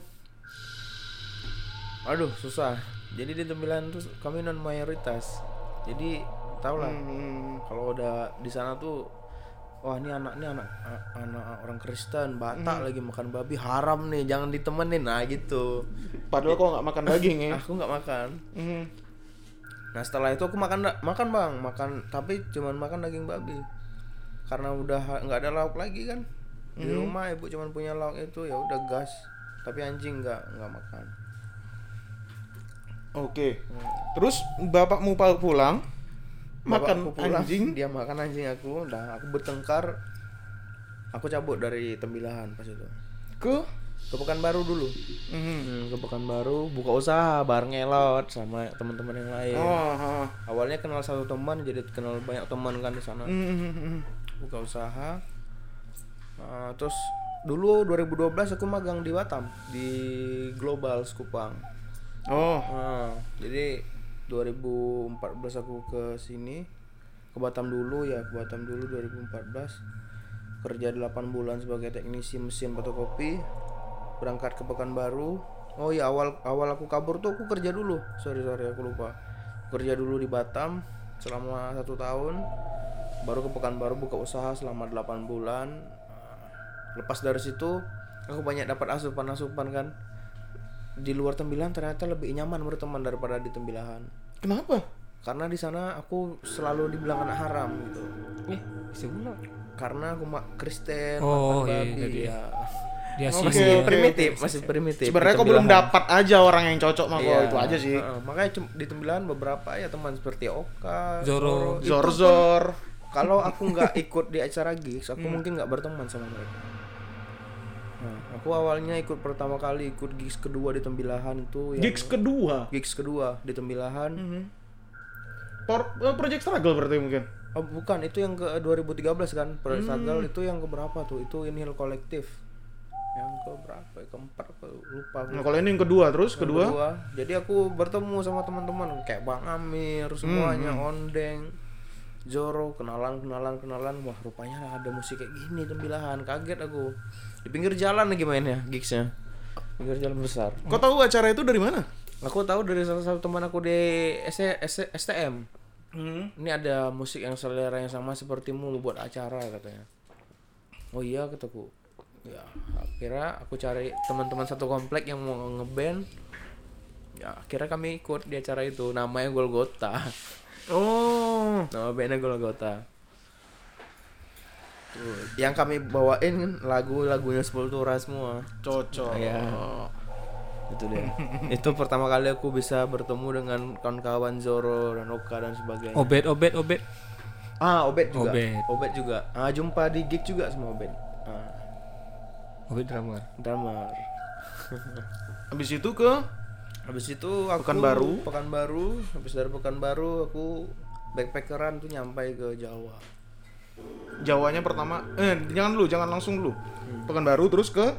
Speaker 3: aduh susah. Jadi di tembilahan tuh kami non mayoritas jadi tau lah
Speaker 1: Hmm.
Speaker 3: kalau udah di sana tuh wah ini anak ini anak anak orang Kristen Batak lagi makan babi haram nih jangan ditemenin. Nah gitu.
Speaker 1: Padahal kok nggak makan daging ya.
Speaker 3: aku nggak makan.
Speaker 1: Mhm.
Speaker 3: Nah setelah itu aku makan makan bang. Makan tapi cuman makan daging babi. Karena udah nggak ada lauk lagi kan di rumah ibu cuman punya lauk itu ya udah gas. Tapi anjing nggak nggak makan.
Speaker 1: Oke. Terus bapakmu pa- pulang? Makan
Speaker 3: pulang,
Speaker 1: anjing.
Speaker 3: dia makan anjing aku udah. Aku bertengkar. Aku cabut dari tembilahan pas itu.
Speaker 1: Ke?
Speaker 3: Ke Pekanbaru dulu.
Speaker 1: Mhm.
Speaker 3: hmm, ke Pekanbaru buka usaha bareng elot sama teman-teman yang lain.
Speaker 1: Oh, ha.
Speaker 3: awalnya kenal satu teman jadi kenal banyak teman kan di sana.
Speaker 1: Mhm.
Speaker 3: buka usaha Nah, terus dulu 2012 aku magang di Batam di Global Skupang
Speaker 1: Oh,
Speaker 3: Nah, jadi 2014 aku ke sini ke Batam dulu ya ke Batam dulu 2014 kerja 8 bulan sebagai teknisi mesin fotokopi berangkat ke Pekanbaru. Oh ya awal awal aku kabur tuh aku kerja dulu. Sorry sorry aku lupa. Kerja dulu di Batam selama satu tahun baru ke Pekanbaru buka usaha selama 8 bulan lepas dari situ aku banyak dapat asupan asupan kan di luar tembilahan ternyata lebih nyaman berteman daripada di tembilahan
Speaker 1: kenapa?
Speaker 3: karena di sana aku selalu dibilang anak haram gitu
Speaker 2: Eh, pula.
Speaker 3: karena aku mak Kristen
Speaker 2: Oh, iya,
Speaker 3: babi
Speaker 2: jadi-
Speaker 3: ya
Speaker 2: Dia sih
Speaker 3: masih
Speaker 1: oke,
Speaker 3: primitif masih primitif
Speaker 1: Sebenarnya kok belum dapat aja orang yang cocok sama kau
Speaker 3: Iya,
Speaker 1: itu aja sih.
Speaker 3: heeh. makanya di tembilahan beberapa ya teman seperti Oka
Speaker 2: Zoro.
Speaker 1: Zor-zor.
Speaker 3: kalau aku nggak ikut di acara gigs aku mungkin nggak berteman sama mereka nah, aku awalnya ikut pertama kali ikut gigs kedua di Tembilahan itu yang
Speaker 1: Gigs kedua.
Speaker 3: gigs kedua di Tembilahan
Speaker 1: Por- eh, Project Struggle berarti mungkin.
Speaker 3: Oh, bukan, itu yang ke 2013 kan. Project Struggle itu yang ke berapa tuh? Itu Inhale Collective. Yang ke berapa? ya? Keempat aku lupa.
Speaker 1: Nah, kalau ini yang kedua terus
Speaker 3: Yang
Speaker 1: kedua.
Speaker 3: Jadi aku bertemu sama teman-teman kayak Bang Amir, semuanya
Speaker 1: Hmm,
Speaker 3: Ondeng, Zoro, kenalan, kenalan, kenalan. Wah, rupanya ada musik kayak gini tembilahan. Kaget aku. Di pinggir jalan lagi mainnya gigsnya. Pinggir jalan besar.
Speaker 1: Kau tahu acara itu dari mana?
Speaker 3: Aku tahu dari salah satu teman aku di S- S- STM.
Speaker 1: Hmm.
Speaker 3: Ini ada musik yang selera yang sama sepertimu lu buat acara katanya. Oh iya kataku. Ya, akhirnya aku cari teman-teman satu komplek yang mau ngeband. Ya, akhirnya kami ikut di acara itu. Namanya Golgota.
Speaker 1: Oh.
Speaker 3: Nama bandnya Golgota. Tuh, yang kami bawain lagu-lagunya Sepultura semua.
Speaker 1: Cocok.
Speaker 3: Iya. Itu dia. (laughs) itu pertama kali aku bisa bertemu dengan kawan-kawan Zoro dan Oka dan sebagainya.
Speaker 2: Obet, obet, obet.
Speaker 3: Ah, Obet juga.
Speaker 2: Obet.
Speaker 3: Obet juga. Ah, jumpa di gig juga sama Obet. Ah,
Speaker 2: Obet drummer.
Speaker 3: drummer.
Speaker 1: Habis itu ke
Speaker 3: Habis itu aku
Speaker 1: Pekanbaru.
Speaker 3: Pekanbaru. Habis dari Pekanbaru aku backpackeran tuh nyampai ke Jawa.
Speaker 1: Jawanya pertama. Eh, jangan dulu, jangan langsung dulu. Pekanbaru terus ke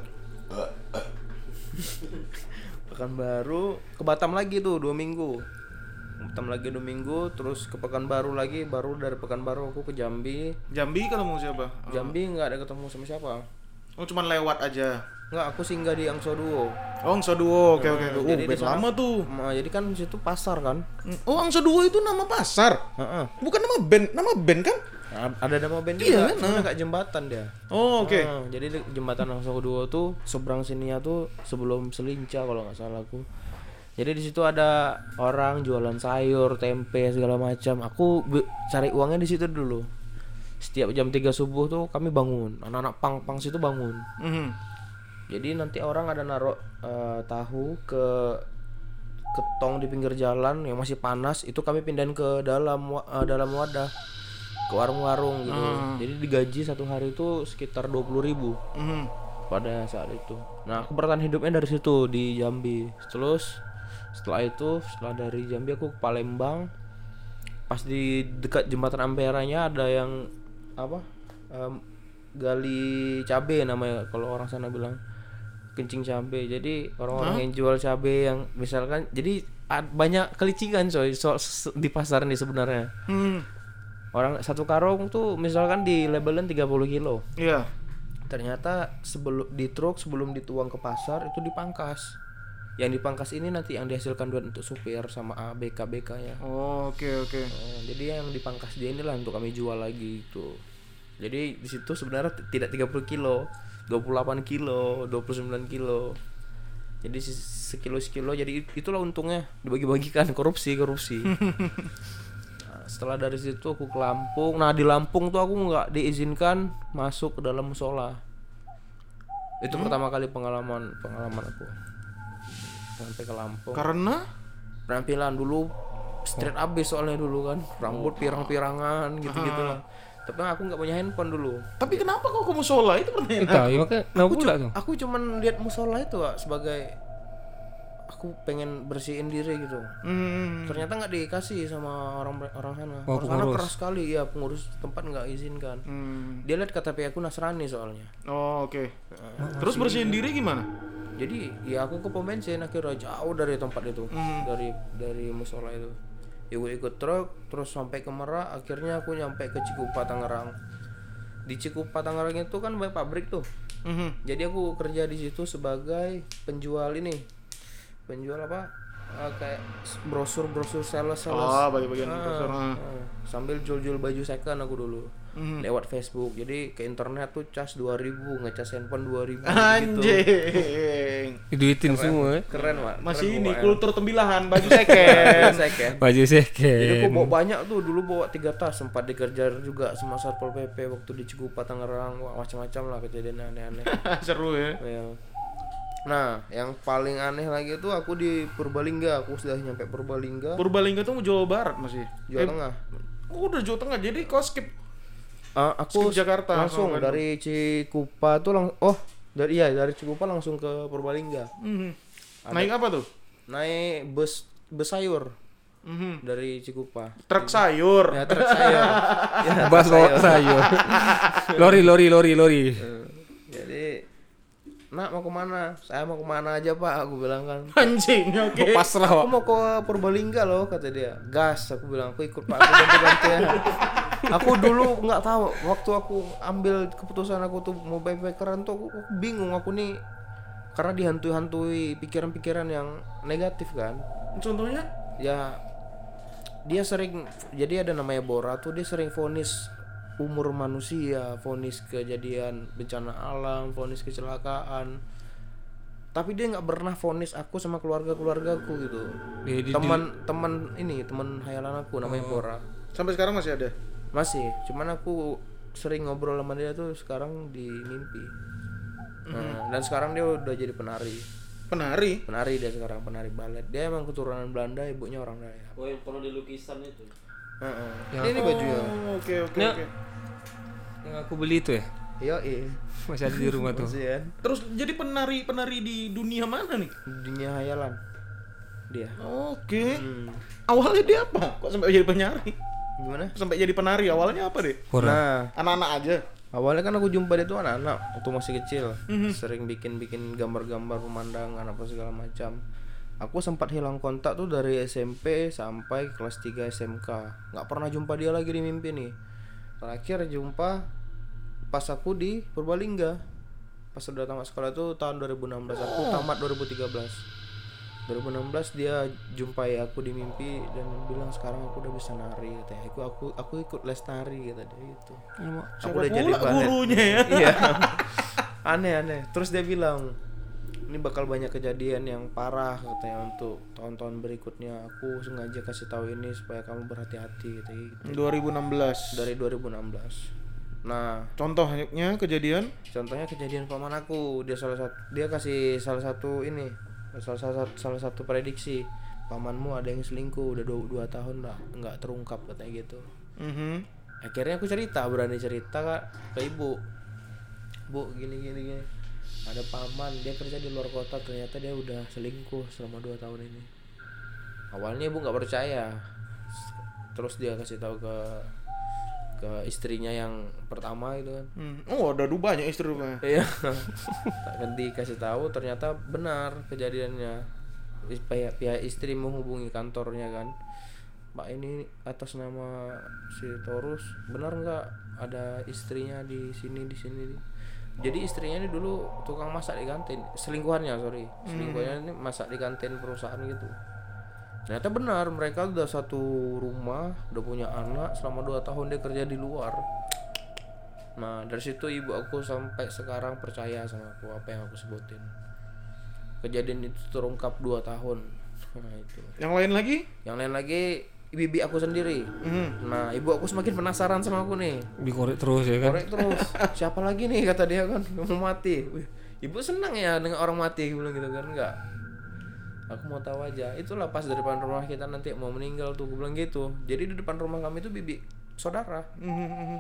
Speaker 3: Pekanbaru ke Batam lagi tuh dua minggu. Batam lagi dua minggu, terus ke Pekanbaru lagi, baru dari Pekanbaru aku ke Jambi.
Speaker 1: Jambi ketemu siapa?
Speaker 3: Jambi nggak ada ketemu sama siapa.
Speaker 1: Oh, cuman lewat aja.
Speaker 3: Nggak, aku singgah di Angso Duo.
Speaker 1: Oh, Angsa Duo. Oke, oke. Oh,
Speaker 3: jadi di
Speaker 1: band
Speaker 3: sana-
Speaker 1: lama tuh.
Speaker 3: Ma- jadi kan situ pasar kan.
Speaker 1: Oh, Angsa Duo itu nama pasar.
Speaker 3: Heeh.
Speaker 1: Bukan nama band, nama band kan?
Speaker 3: Nah, ada nama band
Speaker 1: Iya,
Speaker 3: juga, cuma kayak jembatan dia.
Speaker 1: Oh, oke.
Speaker 3: Ah, jadi di jembatan Angso Duo tuh seberang sininya tuh sebelum Selinca kalau nggak salah aku. Jadi di situ ada orang jualan sayur, tempe segala macam. Aku cari uangnya di situ dulu. Setiap jam 3 subuh tuh kami bangun. Anak-anak pang-pang situ bangun.
Speaker 1: Mhm.
Speaker 3: Jadi nanti orang ada naruh eh, tahu ke ke tong di pinggir jalan yang masih panas itu kami pindahin ke dalam eh, dalam wadah ke warung-warung gitu. Jadi digaji satu hari itu sekitar 20.000 ribu
Speaker 1: Mhm.
Speaker 3: pada saat itu. Nah, aku bertahan hidupnya dari situ di Jambi. Terus setelah itu setelah dari Jambi aku ke Palembang. Pas di dekat jembatan Amperanya ada yang apa? Em, gali cabe namanya kalau orang sana bilang kencing cabe. Jadi orang-orang yang jual cabe yang misalkan jadi ad- banyak kelicikan coy so, di pasar nih sebenarnya.
Speaker 1: Hmm.
Speaker 3: Orang satu karung tuh misalkan di labelin 30 kilo
Speaker 1: Iya.
Speaker 3: ternyata sebelum di truk sebelum dituang ke pasar itu dipangkas yang dipangkas ini nanti yang dihasilkan duit untuk supir sama ABK BK nya
Speaker 1: Oh, oke, oke.
Speaker 3: Oh, jadi yang dipangkas dia inilah untuk kami jual lagi itu jadi di situ sebenarnya tidak 30 kilo 28 kilo 29 kilo. Jadi se- sekilo sekilo jadi it- itulah untungnya. Dibagi-bagikan korupsi korupsi. (laughs) Nah, setelah dari situ aku ke Lampung. Nah di Lampung tuh aku nggak diizinkan masuk ke dalam musola. Itu pertama kali pengalaman pengalaman aku. Sampai ke Lampung.
Speaker 1: Karena?
Speaker 3: Penampilan dulu straight abis soalnya dulu kan. Rambut pirang-pirangan gitu-gitu lah tapi aku nggak punya handphone dulu
Speaker 1: tapi kenapa kau ke musola itu pertanyaan?
Speaker 2: Kita, ya makanya kenapa pula tuh?
Speaker 3: aku cuman lihat musola itu Wak, sebagai aku pengen bersihin diri gitu
Speaker 1: Hmm.
Speaker 3: ternyata nggak dikasih sama orang orang sana
Speaker 2: Oh,
Speaker 3: orang sana keras sekali ya pengurus tempat nggak izinkan
Speaker 1: Hmm.
Speaker 3: dia lihat KTP aku Nasrani soalnya
Speaker 1: Oh, oke. Terus bersihin diri gimana?
Speaker 3: jadi ya aku ke pom bensin akhirnya jauh dari tempat itu
Speaker 1: Hmm.
Speaker 3: dari dari musola itu ibu ikut truk terus sampai ke Merak akhirnya aku nyampe ke Cikupa Tangerang di Cikupa Tangerang itu kan banyak pabrik tuh
Speaker 1: Mhm.
Speaker 3: jadi aku kerja di situ sebagai penjual ini penjual apa Eh, kayak brosur brosur sales sales
Speaker 1: Oh, bagi-bagian
Speaker 3: Ah,
Speaker 1: brosur, ah.
Speaker 3: ah. sambil jual-jual baju second aku dulu
Speaker 1: Mhm.
Speaker 3: lewat Facebook jadi ke internet tuh cas 2000 ngecas handphone 2000 gitu
Speaker 1: Anjing. (laughs)
Speaker 2: Diduitin semua ya.
Speaker 3: keren pak
Speaker 1: Masih
Speaker 3: Keren
Speaker 1: ini
Speaker 3: pokoknya.
Speaker 1: kultur tembilahan (laughs) baju second.
Speaker 3: second
Speaker 2: Baju
Speaker 3: jadi
Speaker 2: second.
Speaker 3: aku bawa banyak tuh dulu bawa tiga tas sempat dikejar juga sama satpol pp waktu di Cikupa Tangerang Wah, macam-macam lah kejadian aneh-aneh (laughs)
Speaker 1: Seru ya.
Speaker 3: Ya. Nah, yang paling aneh lagi tuh aku di Purbalingga. Aku sudah nyampe Purbalingga,
Speaker 1: Purbalingga tuh Jawa Barat masih.
Speaker 3: Jawa Tengah.
Speaker 1: Oh, udah Jawa Tengah. Jadi kau skip
Speaker 3: Ah, aku
Speaker 1: Skip Jakarta
Speaker 3: langsung
Speaker 1: Bandung.
Speaker 3: dari Cikupa tuh lang oh dari iya dari Cikupa langsung ke Purbalingga
Speaker 1: Mhm. Naik apa tuh?
Speaker 3: naik bus bus sayur
Speaker 1: Mhm.
Speaker 3: dari Cikupa
Speaker 1: Truk sayur.
Speaker 3: ya truk sayur (laughs) ya,
Speaker 2: Bas lo sayur. (laughs) lori lori lori lori.
Speaker 3: Eh, jadi nak mau ke mana saya mau ke mana aja pak aku bilang kan
Speaker 1: Anjing, oke.
Speaker 2: Pasrah,
Speaker 3: aku mau ke Purbalingga loh kata dia gas aku bilang aku ikut pak aku bantu bantu ya (laughs) aku dulu nggak tahu waktu aku ambil keputusan aku tuh mau backpackeran tuh aku, aku bingung aku nih. Karena dihantui-hantui pikiran-pikiran yang negatif kan.
Speaker 1: Contohnya?
Speaker 3: ya dia sering jadi ada namanya Bora tuh dia sering vonis umur manusia vonis kejadian bencana alam vonis kecelakaan. Tapi dia nggak pernah vonis aku sama keluarga keluargaku gitu teman teman ini teman hayalan aku namanya Bora.
Speaker 1: Sampai sekarang masih ada.
Speaker 3: Masih cuman aku sering ngobrol sama dia tuh sekarang di mimpi nah, dan sekarang dia udah jadi penari
Speaker 1: Penari.
Speaker 3: penari dia sekarang penari balet dia emang keturunan Belanda ibunya orang Dayak
Speaker 4: Oh yang perlu di lukisan itu.
Speaker 3: Heeh.
Speaker 2: Ya.
Speaker 3: Ini, ini bajunya.
Speaker 1: Oh, Oke, oke,
Speaker 2: Ya.
Speaker 1: oke.
Speaker 2: Yang aku beli itu ya.
Speaker 3: Iya, iya.
Speaker 2: Masih ada di rumah tuh.
Speaker 3: Masih kan?
Speaker 1: Terus jadi penari-penari di dunia mana nih?
Speaker 3: Dunia hayalan. Dia.
Speaker 1: Oke.
Speaker 3: Hmm.
Speaker 1: Awalnya dia apa? Kok sampai jadi penari?
Speaker 3: Gimana?
Speaker 1: Sampai jadi penari awalnya apa deh?
Speaker 2: Pura.
Speaker 3: Nah,
Speaker 1: Anak-anak aja.
Speaker 3: awalnya kan aku jumpa dia tuh anak-anak waktu masih kecil. Sering bikin-bikin gambar-gambar pemandangan apa segala macam. Aku sempat hilang kontak tuh dari SMP sampai kelas 3 SMK. nggak pernah jumpa dia lagi di mimpi nih. Terakhir jumpa pas aku di Purbalingga. Pas udah tamat sekolah tuh tahun 2016. Aku tamat 2013. 2016 dia jumpai aku di mimpi dan bilang sekarang aku udah bisa nari katanya. Aku aku aku ikut les nari kata dia gitu. Aku udah jadi
Speaker 1: gurunya ya? (laughs)
Speaker 3: Iya. (laughs) aneh aneh. Terus dia bilang ini bakal banyak kejadian yang parah katanya untuk tahun-tahun berikutnya. Aku sengaja kasih tahu ini supaya kamu berhati-hati katanya gitu.
Speaker 1: 2016.
Speaker 3: Dari 2016. Nah,
Speaker 1: Contohnya kejadian
Speaker 3: contohnya kejadian paman aku dia salah satu dia kasih salah satu ini salah satu salah satu prediksi pamanmu ada yang selingkuh udah dua, dua tahun nggak nggak terungkap katanya gitu.
Speaker 1: Mhm.
Speaker 3: akhirnya aku cerita berani cerita kak ke ibu. Bu gini gini gini. Ada paman dia kerja di luar kota ternyata dia udah selingkuh selama dua tahun ini. Awalnya ibu nggak percaya. Terus dia kasih tahu ke ke istrinya yang pertama itu kan
Speaker 1: Hmm. Oh, ada du- banyak istri rupanya.
Speaker 3: Iya. (laughs) Tak dikasih tahu ternyata benar kejadiannya. Pihak, pihak istri menghubungi kantornya kan. Pak ini atas nama si Torus benar nggak ada istrinya di sini di sini. Jadi istrinya ini dulu tukang masak di kantin, selingkuhannya sorry, selingkuhannya ini masak di kantin perusahaan gitu. Ternyata benar mereka udah satu rumah, udah punya anak selama dua tahun dia kerja di luar. Nah dari situ ibu aku sampai sekarang percaya sama aku apa yang aku sebutin. Kejadian itu terungkap dua tahun. Nah itu.
Speaker 1: Yang lain lagi?
Speaker 3: Yang lain lagi bibi aku sendiri.
Speaker 1: Mhm.
Speaker 3: Nah ibu aku semakin penasaran sama aku nih.
Speaker 2: Dikorek terus ya kan.
Speaker 3: Korek terus. Siapa lagi nih kata dia kan mau mati. Wih, ibu senang ya dengan orang mati bilang gitu kan enggak. Aku mau tahu aja. Itulah pas di depan rumah kita nanti mau meninggal tuh. Gue bilang gitu. Jadi di depan rumah kami itu bibi saudara.
Speaker 1: Mhm, mhm.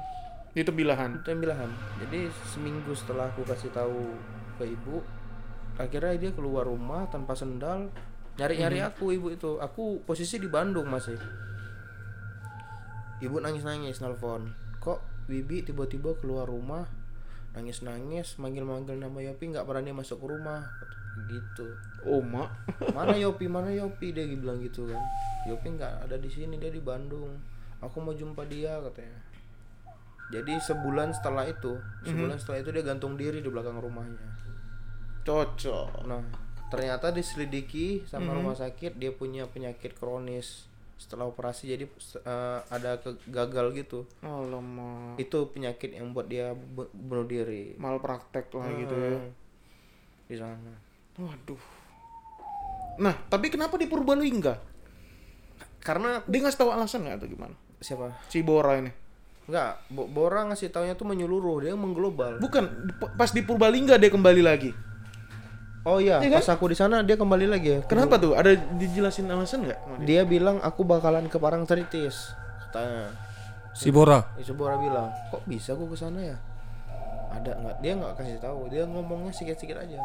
Speaker 1: Itu bilahan.
Speaker 3: itu yang bilang jadi seminggu setelah aku kasih tahu ke ibu akhirnya dia keluar rumah tanpa sendal nyari nyari aku ibu itu aku posisi di Bandung masih ibu nangis nangis nelfon kok bibi tiba-tiba keluar rumah nangis nangis manggil manggil nama Yopi nggak berani masuk ke rumah gitu.
Speaker 1: Oh, mak.
Speaker 3: mana Yopi mana Yopi? Dia bilang gitu kan. Yopi nggak ada di sini dia di Bandung. Aku mau jumpa dia katanya. Jadi sebulan setelah itu sebulan setelah itu dia gantung diri di belakang rumahnya.
Speaker 1: Cocok.
Speaker 3: nah ternyata diselidiki sama rumah sakit dia punya penyakit kronis setelah operasi. Jadi eh, ada ke- gagal gitu.
Speaker 1: Alamak.
Speaker 3: itu penyakit yang buat dia bu- bunuh diri.
Speaker 1: Malpraktek lah gitu ya.
Speaker 3: Hmm. di sana
Speaker 1: Waduh. Nah, tapi kenapa di Purbalingga?
Speaker 3: karena
Speaker 1: Dia ngasih tahu alasan nggak atau gimana?
Speaker 3: siapa
Speaker 1: Si Bora ini.
Speaker 3: Enggak, Bo- Bora ngasih taunya tuh menyeluruh, dia mengglobal.
Speaker 1: Bukan, pas di Purbalingga dia kembali lagi.
Speaker 3: Oh iya,
Speaker 1: Iya kan?
Speaker 3: pas aku di sana dia kembali lagi ya.
Speaker 1: Kenapa tuh? Ada dijelasin alasan nggak? dia?
Speaker 3: Bilang aku bakalan ke Parangtritis, katanya.
Speaker 2: Si Bora.
Speaker 3: Isubora bilang, kok bisa aku ke sana ya? Ada nggak? Dia nggak kasih tahu. Dia ngomongnya sedikit-sedikit aja.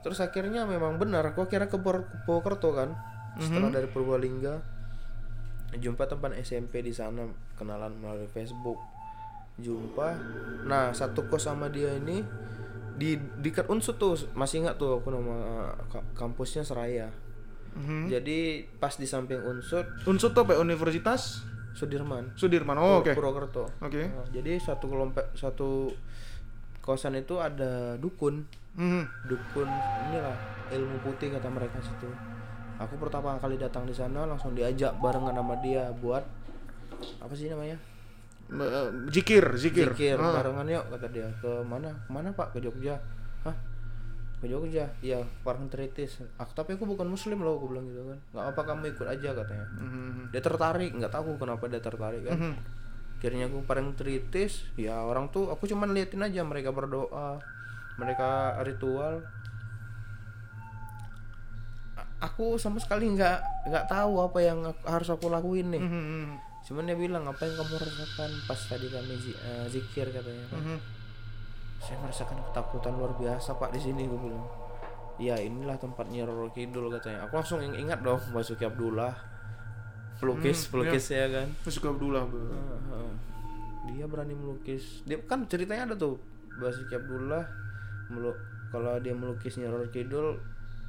Speaker 3: Terus akhirnya memang benar. Aku kira ke Pur- Purwokerto kan. Setelah dari Purbalingga, jumpa teman SMP di sana, kenalan melalui Facebook. Jumpa. Nah satu kos sama dia ini di dekat Unsut tuh masih ingat tuh aku nama ka- kampusnya Seraya.
Speaker 1: Mhm.
Speaker 3: Jadi pas di samping Unsut
Speaker 1: Unsur tuh apa? Universitas
Speaker 3: Sudirman.
Speaker 1: Sudirman. Oh, oke.
Speaker 3: Purwokerto.
Speaker 1: Oke.
Speaker 3: Nah, jadi satu kelompok satu kosan itu ada dukun.
Speaker 1: Mhm.
Speaker 3: Dukun inilah ilmu putih kata mereka situ. Aku pertama kali datang di sana langsung diajak barengan sama dia buat apa sih namanya?
Speaker 1: Eh, Zikir, zikir.
Speaker 3: Zikir
Speaker 1: Ah.
Speaker 3: barengan yuk kata dia. Ke mana? Ke mana Pak? Ke Jogja. Hah? Ke Jogja? Iya, Parentaritis. Aku tapi aku bukan muslim loh, aku bilang gitu kan. Nggak apa kamu ikut aja katanya.
Speaker 1: Mhm.
Speaker 3: Dia tertarik, nggak tahu kenapa dia tertarik kan.
Speaker 1: Mhm.
Speaker 3: akhirnya aku parentaritis ya orang tuh aku cuman liatin aja mereka berdoa mereka ritual. Aku sama sekali nggak nggak tahu apa yang aku- harus aku lakuin nih.
Speaker 1: Mhm.
Speaker 3: cuman dia bilang apa yang kamu rasakan pas tadi kami eh, zikir katanya kan.
Speaker 1: Mhm.
Speaker 3: saya merasakan ketakutan luar biasa pak di sini gue bilang. Ya inilah tempatnya Roro Kidul katanya. Aku langsung ing- ingat dong Basuki Abdullah. Pelukis pelukis ya kan.
Speaker 1: Suka Abdullah.
Speaker 3: Heeh. dia berani melukis. Dia kan ceritanya ada tuh Basuki Abdullah melu kalau dia melukisnya Roro Kidul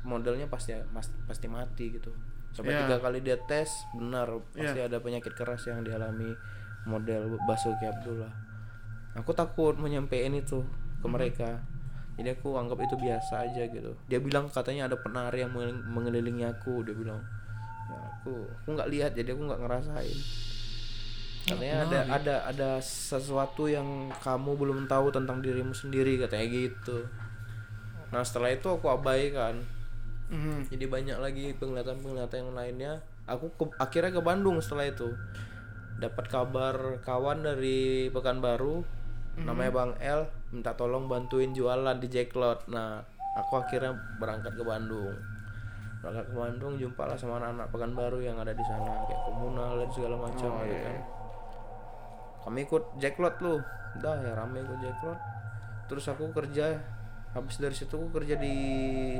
Speaker 3: modelnya pasti mas- pasti mati gitu. Sampai
Speaker 1: Iya.
Speaker 3: tiga kali dia tes benar pasti ada penyakit keras yang dialami model Basuki Abdullah. Aku takut menyampaikan itu ke mereka. Jadi aku anggap itu biasa aja gitu. Dia bilang katanya ada penari yang mengel- mengelilingi aku dia bilang. Ya aku aku nggak lihat jadi aku nggak ngerasain katanya ada ada ada sesuatu yang kamu belum tahu tentang dirimu sendiri katanya gitu. Nah setelah itu aku abaikan.
Speaker 1: Mhm.
Speaker 3: jadi banyak lagi penglihatan-penglihatan yang lainnya. Aku ke- akhirnya ke Bandung setelah itu. Dapat kabar kawan dari Pekanbaru namanya Bang El minta tolong bantuin jualan di Jacklot nah aku akhirnya berangkat ke Bandung. Berangkat ke Bandung jumpalah sama anak-anak Pekanbaru yang ada di sana kayak komunal dan segala macam gitu kan kami ikut Jacklot lu. Udah ya rame ikut Jacklot terus aku kerja habis dari situ aku kerja di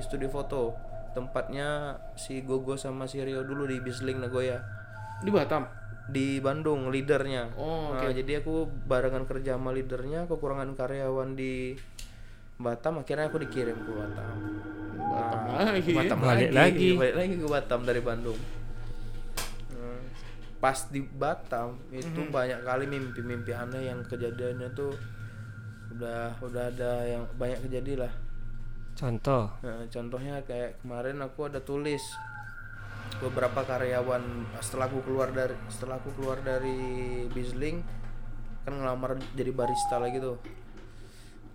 Speaker 3: studio foto. Tempatnya si Gogo sama si Rio dulu di Bisling Nagoya.
Speaker 1: Di Batam.
Speaker 3: di Bandung leadernya.
Speaker 1: Oh,
Speaker 3: nah, jadi aku barengan kerja sama leadernya kekurangan karyawan di Batam akhirnya aku dikirim ke Batam.
Speaker 1: Batam lagi.
Speaker 3: Batam lagi,
Speaker 2: lagi.
Speaker 3: balik lagi ke Batam dari Bandung. Nah, pas di Batam itu banyak kali mimpi-mimpi aneh yang kejadiannya tuh udah udah ada yang banyak kejadian lah.
Speaker 2: Contoh.
Speaker 3: Nah, contohnya kayak kemarin aku ada tulis beberapa karyawan setelah aku keluar dari setelah aku keluar dari Bisling kan ngelamar jadi barista lagi tuh.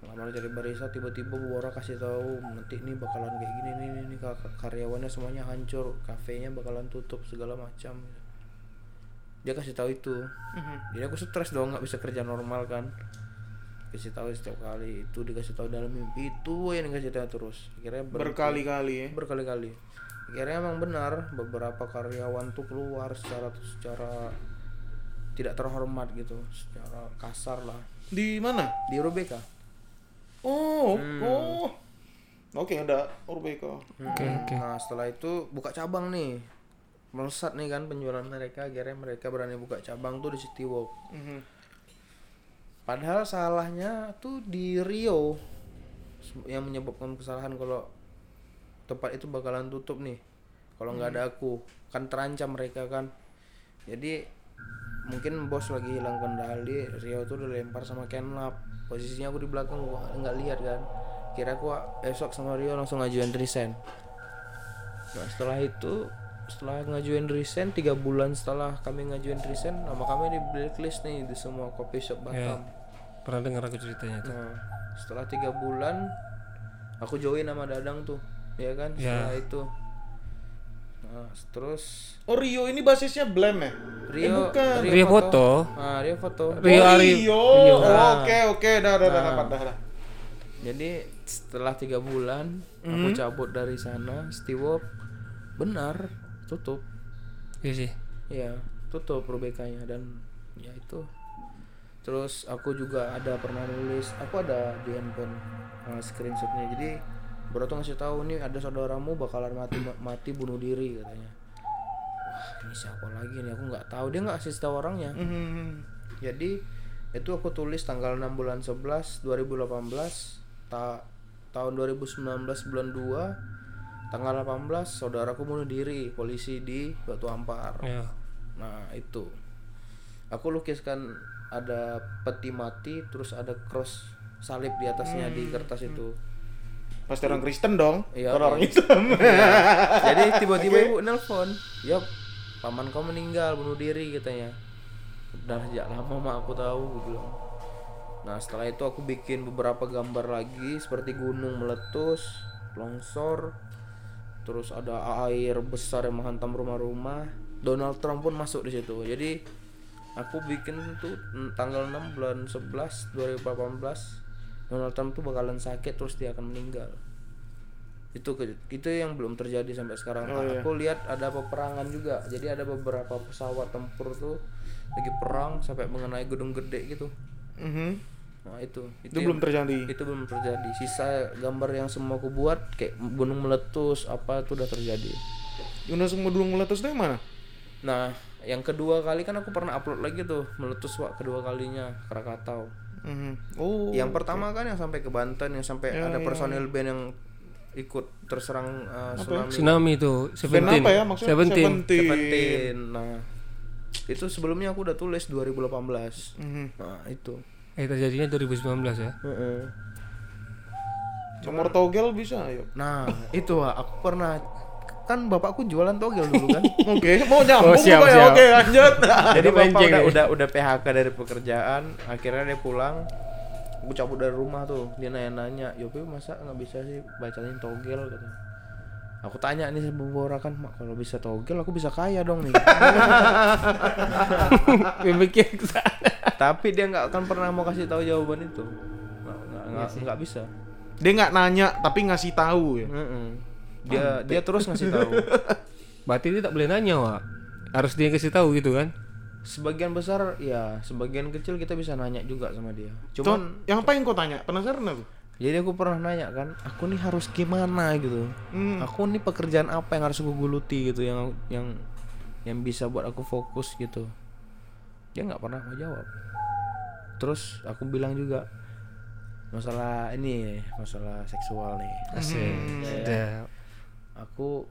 Speaker 3: Ngelamar jadi barista tiba-tiba Bu Bora kasih tahu nanti ini bakalan kayak gini nih nih, nih kar- karyawannya semuanya hancur kafenya bakalan tutup segala macam dia kasih tahu itu
Speaker 1: Mhm.
Speaker 3: jadi aku stres dong nggak bisa kerja normal kan kasih tahu setiap kali itu dikasih tahu dalam mimpi itu yang dikasih tahu terus akhirnya berhenti.
Speaker 1: Berkali-kali ya.
Speaker 3: berkali-kali akhirnya emang benar beberapa karyawan tuh keluar secara secara tidak terhormat gitu secara kasar lah
Speaker 1: Di mana?
Speaker 3: di Rubeka
Speaker 1: Oh, oh. Oke, ada Urbeko.
Speaker 2: Oke, oke.
Speaker 3: nah setelah itu buka cabang nih melesat nih kan penjualan mereka akhirnya mereka berani buka cabang tuh di City Walk
Speaker 1: Mhm.
Speaker 3: Padahal salahnya tuh di Rio yang menyebabkan kesalahan kalau tempat itu bakalan tutup nih. Kalau nggak ada aku, kan terancam mereka kan. Jadi mungkin bos lagi hilang kendali, Rio tuh udah lempar sama Kenlap. Posisinya aku di belakang gua nggak lihat kan. Kira aku esok sama Rio langsung ngajuin resign. Nah setelah itu setelah ngajuin resign tiga bulan setelah kami ngajuin resign nama kami di blacklist nih di semua coffee shop
Speaker 2: Ya.
Speaker 3: Batam.
Speaker 2: Pernah dengar aku ceritanya tuh.
Speaker 3: Nah, setelah tiga bulan aku join sama Dadang tuh, ya kan?
Speaker 2: Ya.
Speaker 3: Setelah itu, nah, terus
Speaker 1: Oh, Rio ini basisnya Blem ya?
Speaker 3: Rio,
Speaker 1: bukan.
Speaker 2: Rio foto.
Speaker 3: Nah, Rio foto.
Speaker 2: Rio
Speaker 1: oh. Rio.
Speaker 2: Rio.
Speaker 1: Oh, Oke, oke, dah, dah, dah,
Speaker 3: Nah.
Speaker 1: dapat, dah, dah.
Speaker 3: Jadi setelah tiga bulan aku
Speaker 2: Hmm.
Speaker 3: cabut dari sana, Steward benar tutup,
Speaker 2: Iya sih.
Speaker 3: ya tutup Rubekanya dan ya itu. Terus aku juga ada pernah nulis aku ada di handphone uh, screenshotnya. Jadi bro tuh ngasih tahu nih ada saudaramu bakalan mati mati bunuh diri katanya. Wah ini siapa lagi nih? Aku nggak tahu. Dia nggak kasih tahu orangnya.
Speaker 1: Mhm.
Speaker 3: jadi itu aku tulis tanggal 6 bulan 11 2018 ta tahun 2019 bulan 2 tanggal 18 saudaraku bunuh diri polisi di Batu Ampar
Speaker 2: Ya.
Speaker 3: Nah itu Aku lukiskan ada peti mati Terus ada cross salib di atasnya di kertas itu
Speaker 1: Pasti orang Kristen dong.
Speaker 3: Iya,
Speaker 1: Kalau orang
Speaker 3: iya.
Speaker 1: Islam. (laughs)
Speaker 3: Jadi (laughs) tiba-tiba ibu nelpon Yap paman kau meninggal bunuh diri katanya Udah sejak lama mah aku tahu gue bilang Nah setelah itu aku bikin beberapa gambar lagi Seperti gunung meletus Longsor Terus ada air besar yang menghantam rumah-rumah. Donald Trump pun masuk di situ. Jadi aku bikin tuh mm, tanggal 6 bulan 11 2018 Donald Trump tuh bakalan sakit terus dia akan meninggal. Itu itu yang belum terjadi sampai sekarang.
Speaker 1: Oh, iya.
Speaker 3: aku lihat ada peperangan juga. Jadi ada beberapa pesawat tempur tuh lagi perang sampai mengenai gedung gede gitu.
Speaker 1: Mhm.
Speaker 3: Nah itu
Speaker 1: Itu
Speaker 3: yang-
Speaker 1: belum terjadi.
Speaker 3: itu belum terjadi sisa gambar yang semua aku buat kayak gunung meletus apa itu udah terjadi
Speaker 1: Yunus Medulung meletus itu yang mana?
Speaker 3: nah yang kedua kali kan aku pernah upload lagi tuh meletus wak kedua kalinya Krakatau
Speaker 1: Mhm. Oh.
Speaker 3: yang pertama kan yang sampai ke Banten yang sampai
Speaker 1: Ya,
Speaker 3: ada
Speaker 1: ya,
Speaker 3: personil band yang ikut terserang uh, tsunami
Speaker 2: Tsunami itu Seventeen.
Speaker 1: apa ya maksudnya?
Speaker 2: Seventeen.
Speaker 3: Seventeen. Nah, itu sebelumnya aku udah tulis 2018.
Speaker 1: Mhm.
Speaker 3: Nah, itu.
Speaker 2: Eh terjadinya 2019 ya.
Speaker 1: Nomor togel bisa, ayo.
Speaker 3: Nah, itu aku pernah kan bapakku jualan togel dulu kan. (laughs)
Speaker 1: Oke, mau nyambung
Speaker 2: Oh, siap,
Speaker 1: kok ya?
Speaker 2: siap.
Speaker 1: Oke, lanjut. (laughs)
Speaker 3: Jadi bapak
Speaker 2: Melenceng
Speaker 3: udah,
Speaker 2: ya.
Speaker 3: udah udah PHK dari pekerjaan, akhirnya dia pulang. Aku cabut dari rumah tuh, dia nanya-nanya, Yopi masa nggak bisa sih bacain togel kata. Aku tanya nih kan, mak kalau bisa togel aku bisa kaya dong nih. (laughs)
Speaker 2: Mikir.
Speaker 3: Tapi dia nggak akan pernah mau kasih tahu jawaban itu. Nggak nggak nggak bisa.
Speaker 1: Dia nggak nanya tapi ngasih tahu ya.
Speaker 3: Mm-mm. Dia dia terus ngasih tahu. (laughs)
Speaker 2: Berarti dia tak boleh nanya, Wak. Harus dia kasih tahu gitu kan.
Speaker 3: Sebagian besar ya, sebagian kecil kita bisa nanya juga sama dia.
Speaker 1: Cuman,
Speaker 3: Cuman
Speaker 1: yang apa yang kau tanya? Penasaran aku.
Speaker 3: jadi aku pernah nanya kan, aku nih harus gimana gitu.
Speaker 1: Hmm.
Speaker 3: Aku nih pekerjaan apa yang harus aku geluti gitu yang yang yang bisa buat aku fokus gitu. Dia nggak pernah mau jawab. Terus aku bilang juga masalah ini masalah seksual nih.
Speaker 2: Asik. Sedap.
Speaker 3: aku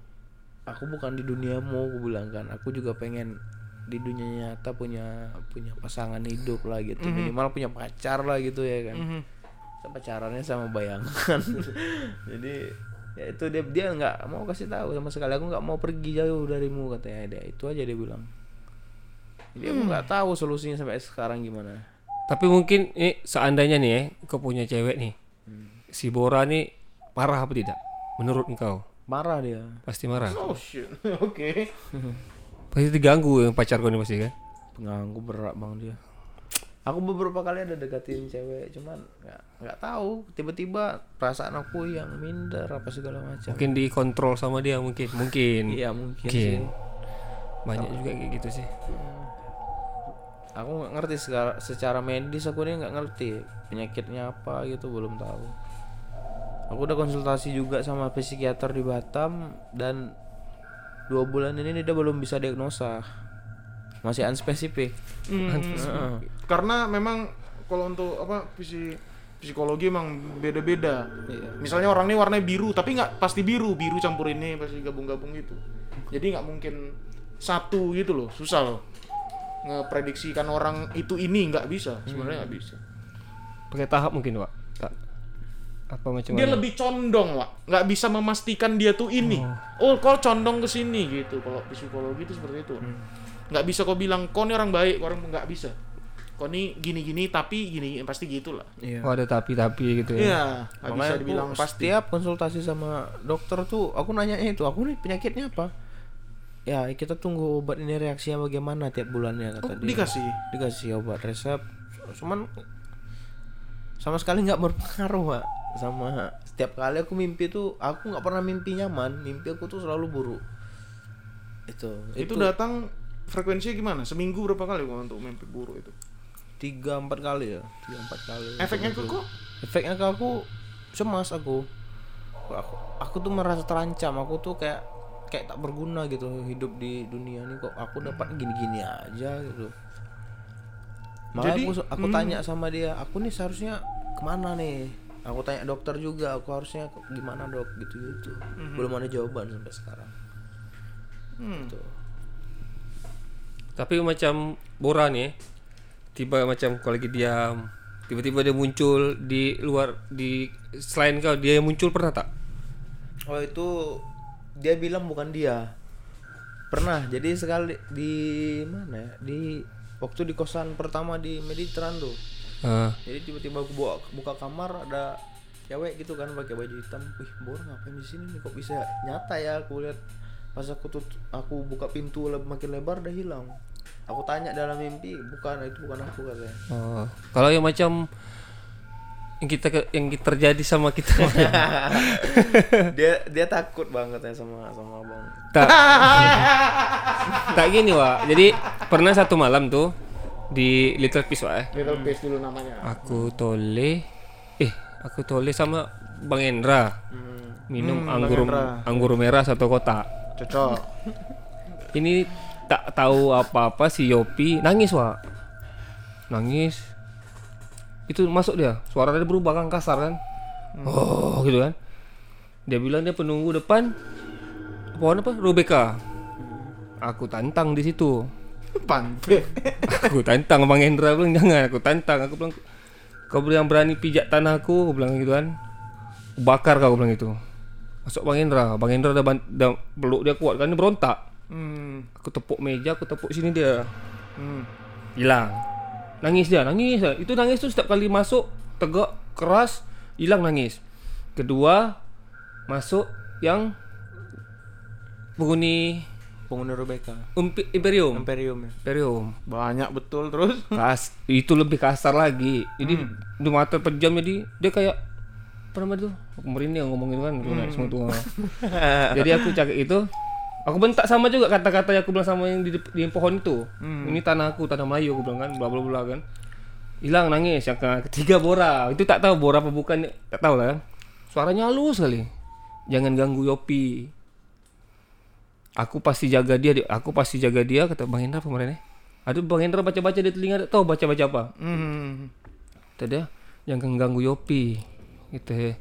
Speaker 3: aku bukan di duniamu aku bilang kan aku juga pengen di dunia nyata punya punya pasangan hidup lah gitu minimal punya pacar lah gitu ya kan
Speaker 1: Mhm.
Speaker 3: Saya pacarannya sama bayangan (laughs) jadi ya itu dia dia nggak mau kasih tahu sama sekali aku nggak mau pergi jauh darimu katanya dia itu aja dia bilang jadi aku nggak tahu solusinya sampai sekarang gimana
Speaker 2: Tapi mungkin ini seandainya nih ya, kau punya cewek nih. Si Bora nih marah apa tidak? Menurut engkau?
Speaker 3: marah dia
Speaker 2: Pasti marah.
Speaker 1: Oh shit. (laughs) Oke.
Speaker 2: Pasti diganggu yang pacar kau ini pasti kan?
Speaker 3: pengganggu berat bang dia aku beberapa kali ada deketin cewek cuman nggak nggak tahu tiba-tiba perasaan aku yang minder apa segala macam
Speaker 2: Mungkin dikontrol sama dia mungkin. Mungkin.
Speaker 3: iya mungkin,
Speaker 2: Mungkin.
Speaker 3: sih
Speaker 2: Banyak juga kayak gitu sih.
Speaker 3: Aku nggak ngerti secara, secara medis aku ini nggak ngerti penyakitnya apa gitu belum tahu aku udah konsultasi juga sama psikiater di Batam dan dua bulan ini dia belum bisa diagnosa masih unspesifik Heeh.
Speaker 1: Karena memang kalau untuk apa psi- psikologi emang beda-beda.
Speaker 3: Iya.
Speaker 1: Misalnya orang ini warnanya biru, tapi nggak pasti biru, biru campur ini pasti gabung-gabung gitu. Jadi nggak mungkin satu gitu loh, susah loh. Ngeprediksikan orang itu ini nggak bisa, sebenarnya nggak bisa.
Speaker 2: Pakai tahap mungkin, Pak. Apa macam
Speaker 1: Dia
Speaker 2: mana?
Speaker 1: lebih condong, Wak. Nggak bisa memastikan dia tuh ini. Oh, kok condong ke sini gitu. Kalau psikologi itu seperti itu. Nggak bisa kau bilang, kau ini orang baik, orang nggak bisa. Kau ini gini-gini, tapi gini, pasti gitulah.
Speaker 3: iya
Speaker 2: Oh, ada tapi-tapi gitu ya.
Speaker 1: Iya, bisa dibilang pasti.
Speaker 3: setiap konsultasi sama dokter tuh aku nanya itu aku nih penyakitnya apa ya kita tunggu obat ini reaksinya bagaimana tiap bulannya kata
Speaker 1: Oh,
Speaker 3: dia.
Speaker 1: dikasih.
Speaker 3: dikasih obat resep. Cuman sama sekali nggak berpengaruh pak. Sama setiap kali aku mimpi tuh aku nggak pernah mimpi nyaman. Mimpi aku tuh selalu buruk. Itu
Speaker 1: Itu datang frekuensinya gimana? Seminggu berapa kali kok untuk mimpi buruk itu?
Speaker 3: tiga empat kali ya. Tiga empat kali.
Speaker 1: Efeknya ke kok?
Speaker 3: efeknya ke aku cemas aku. Aku aku tuh merasa terancam. Aku tuh kayak kayak tak berguna gitu hidup di dunia ini kok aku dapat gini-gini aja gitu. Makanya
Speaker 1: Jadi,
Speaker 3: aku aku tanya sama dia aku nih seharusnya ke mana nih? Aku tanya dokter juga aku harusnya gimana dok? Gitu gitu belum ada jawaban sampai sekarang.
Speaker 1: Hmm.
Speaker 3: Tuh.
Speaker 2: Tapi macam Bora nih, tiba macam kau lagi diam, tiba-tiba dia muncul di luar di selain kau dia muncul pernah tak?
Speaker 3: Oh itu dia bilang bukan dia. Pernah. Jadi sekali di mana ya? Di waktu di kosan pertama di Mediterran tuh.
Speaker 2: Ah,
Speaker 3: Jadi tiba-tiba aku buka, buka kamar ada cewek gitu kan pakai baju hitam. Wih, Bor ngapain di sini nih? Kok bisa nyata ya? Aku lihat pas aku tut aku buka pintu le- makin lebar udah hilang. Aku tanya dalam mimpi, bukan itu bukan aku katanya.
Speaker 2: oh. Kalau yang macam yang kita ke- yang terjadi sama kita. (laughs) (laughs)
Speaker 3: Dia dia takut banget ya sama sama abang.
Speaker 2: tak. (laughs) Tak gini wa jadi pernah satu malam tuh di Little Piece wa eh?
Speaker 1: Little Base dulu namanya.
Speaker 2: aku tole eh aku tole sama Bang Endra. Minum anggur anggur merah satu kotak.
Speaker 1: Cocok.
Speaker 2: ini tak tahu apa-apa si Yopi. Nangis wa nangis itu masuk dia. Suara dia berubah kan kasar kan? Oh gitu kan? Dia bilang dia penunggu depan pohon apa? Rebecca aku tantang di situ. (laughs)
Speaker 1: Panpe.
Speaker 2: aku tantang Bang Hendra bilang jangan aku tantang. Aku bilang kau yang berani pijak tanahku aku. Bilang gitu kan. Bakar kau bilang gitu. Masuk Bang Hendra. Bang Hendra dah, ban- dah peluk dia kuat kan dia berontak.
Speaker 1: Hmm.
Speaker 2: aku tepuk meja aku tepuk sini dia.
Speaker 1: Hmm.
Speaker 2: hilang nangis dia nangis dia. itu nangis tuh setiap kali masuk tegak keras hilang nangis kedua masuk yang penghuni
Speaker 3: Penghuni Rebecca.
Speaker 2: Umpi- Imperium
Speaker 3: Imperium ya.
Speaker 2: Imperium
Speaker 1: Banyak betul terus.
Speaker 2: Kas, itu lebih kasar lagi. Jadi di mata pejam jadi dia kayak apa namanya tuh? Aku merinding ngomongin kan naik semua tuh. (laughs) jadi aku cakap itu Aku bentak sama juga kata-kata yang aku bilang sama yang di, di pohon itu. Ini tanah aku, tanah Melayu aku bilang kan, bla bla bla kan. Hilang nangis yang ke- ketiga Bora. Itu tak tahu Bora apa bukan, tak tahu lah kan. Suaranya halus sekali. Jangan ganggu Yopi. Aku pasti jaga dia, di- aku pasti jaga dia kata Bang Hendra kemarin ya. Aduh Bang Hendra baca-baca di telinga tak tahu baca-baca apa.
Speaker 1: Hmm.
Speaker 2: Kata dia jangan ganggu Yopi. Gitu ya.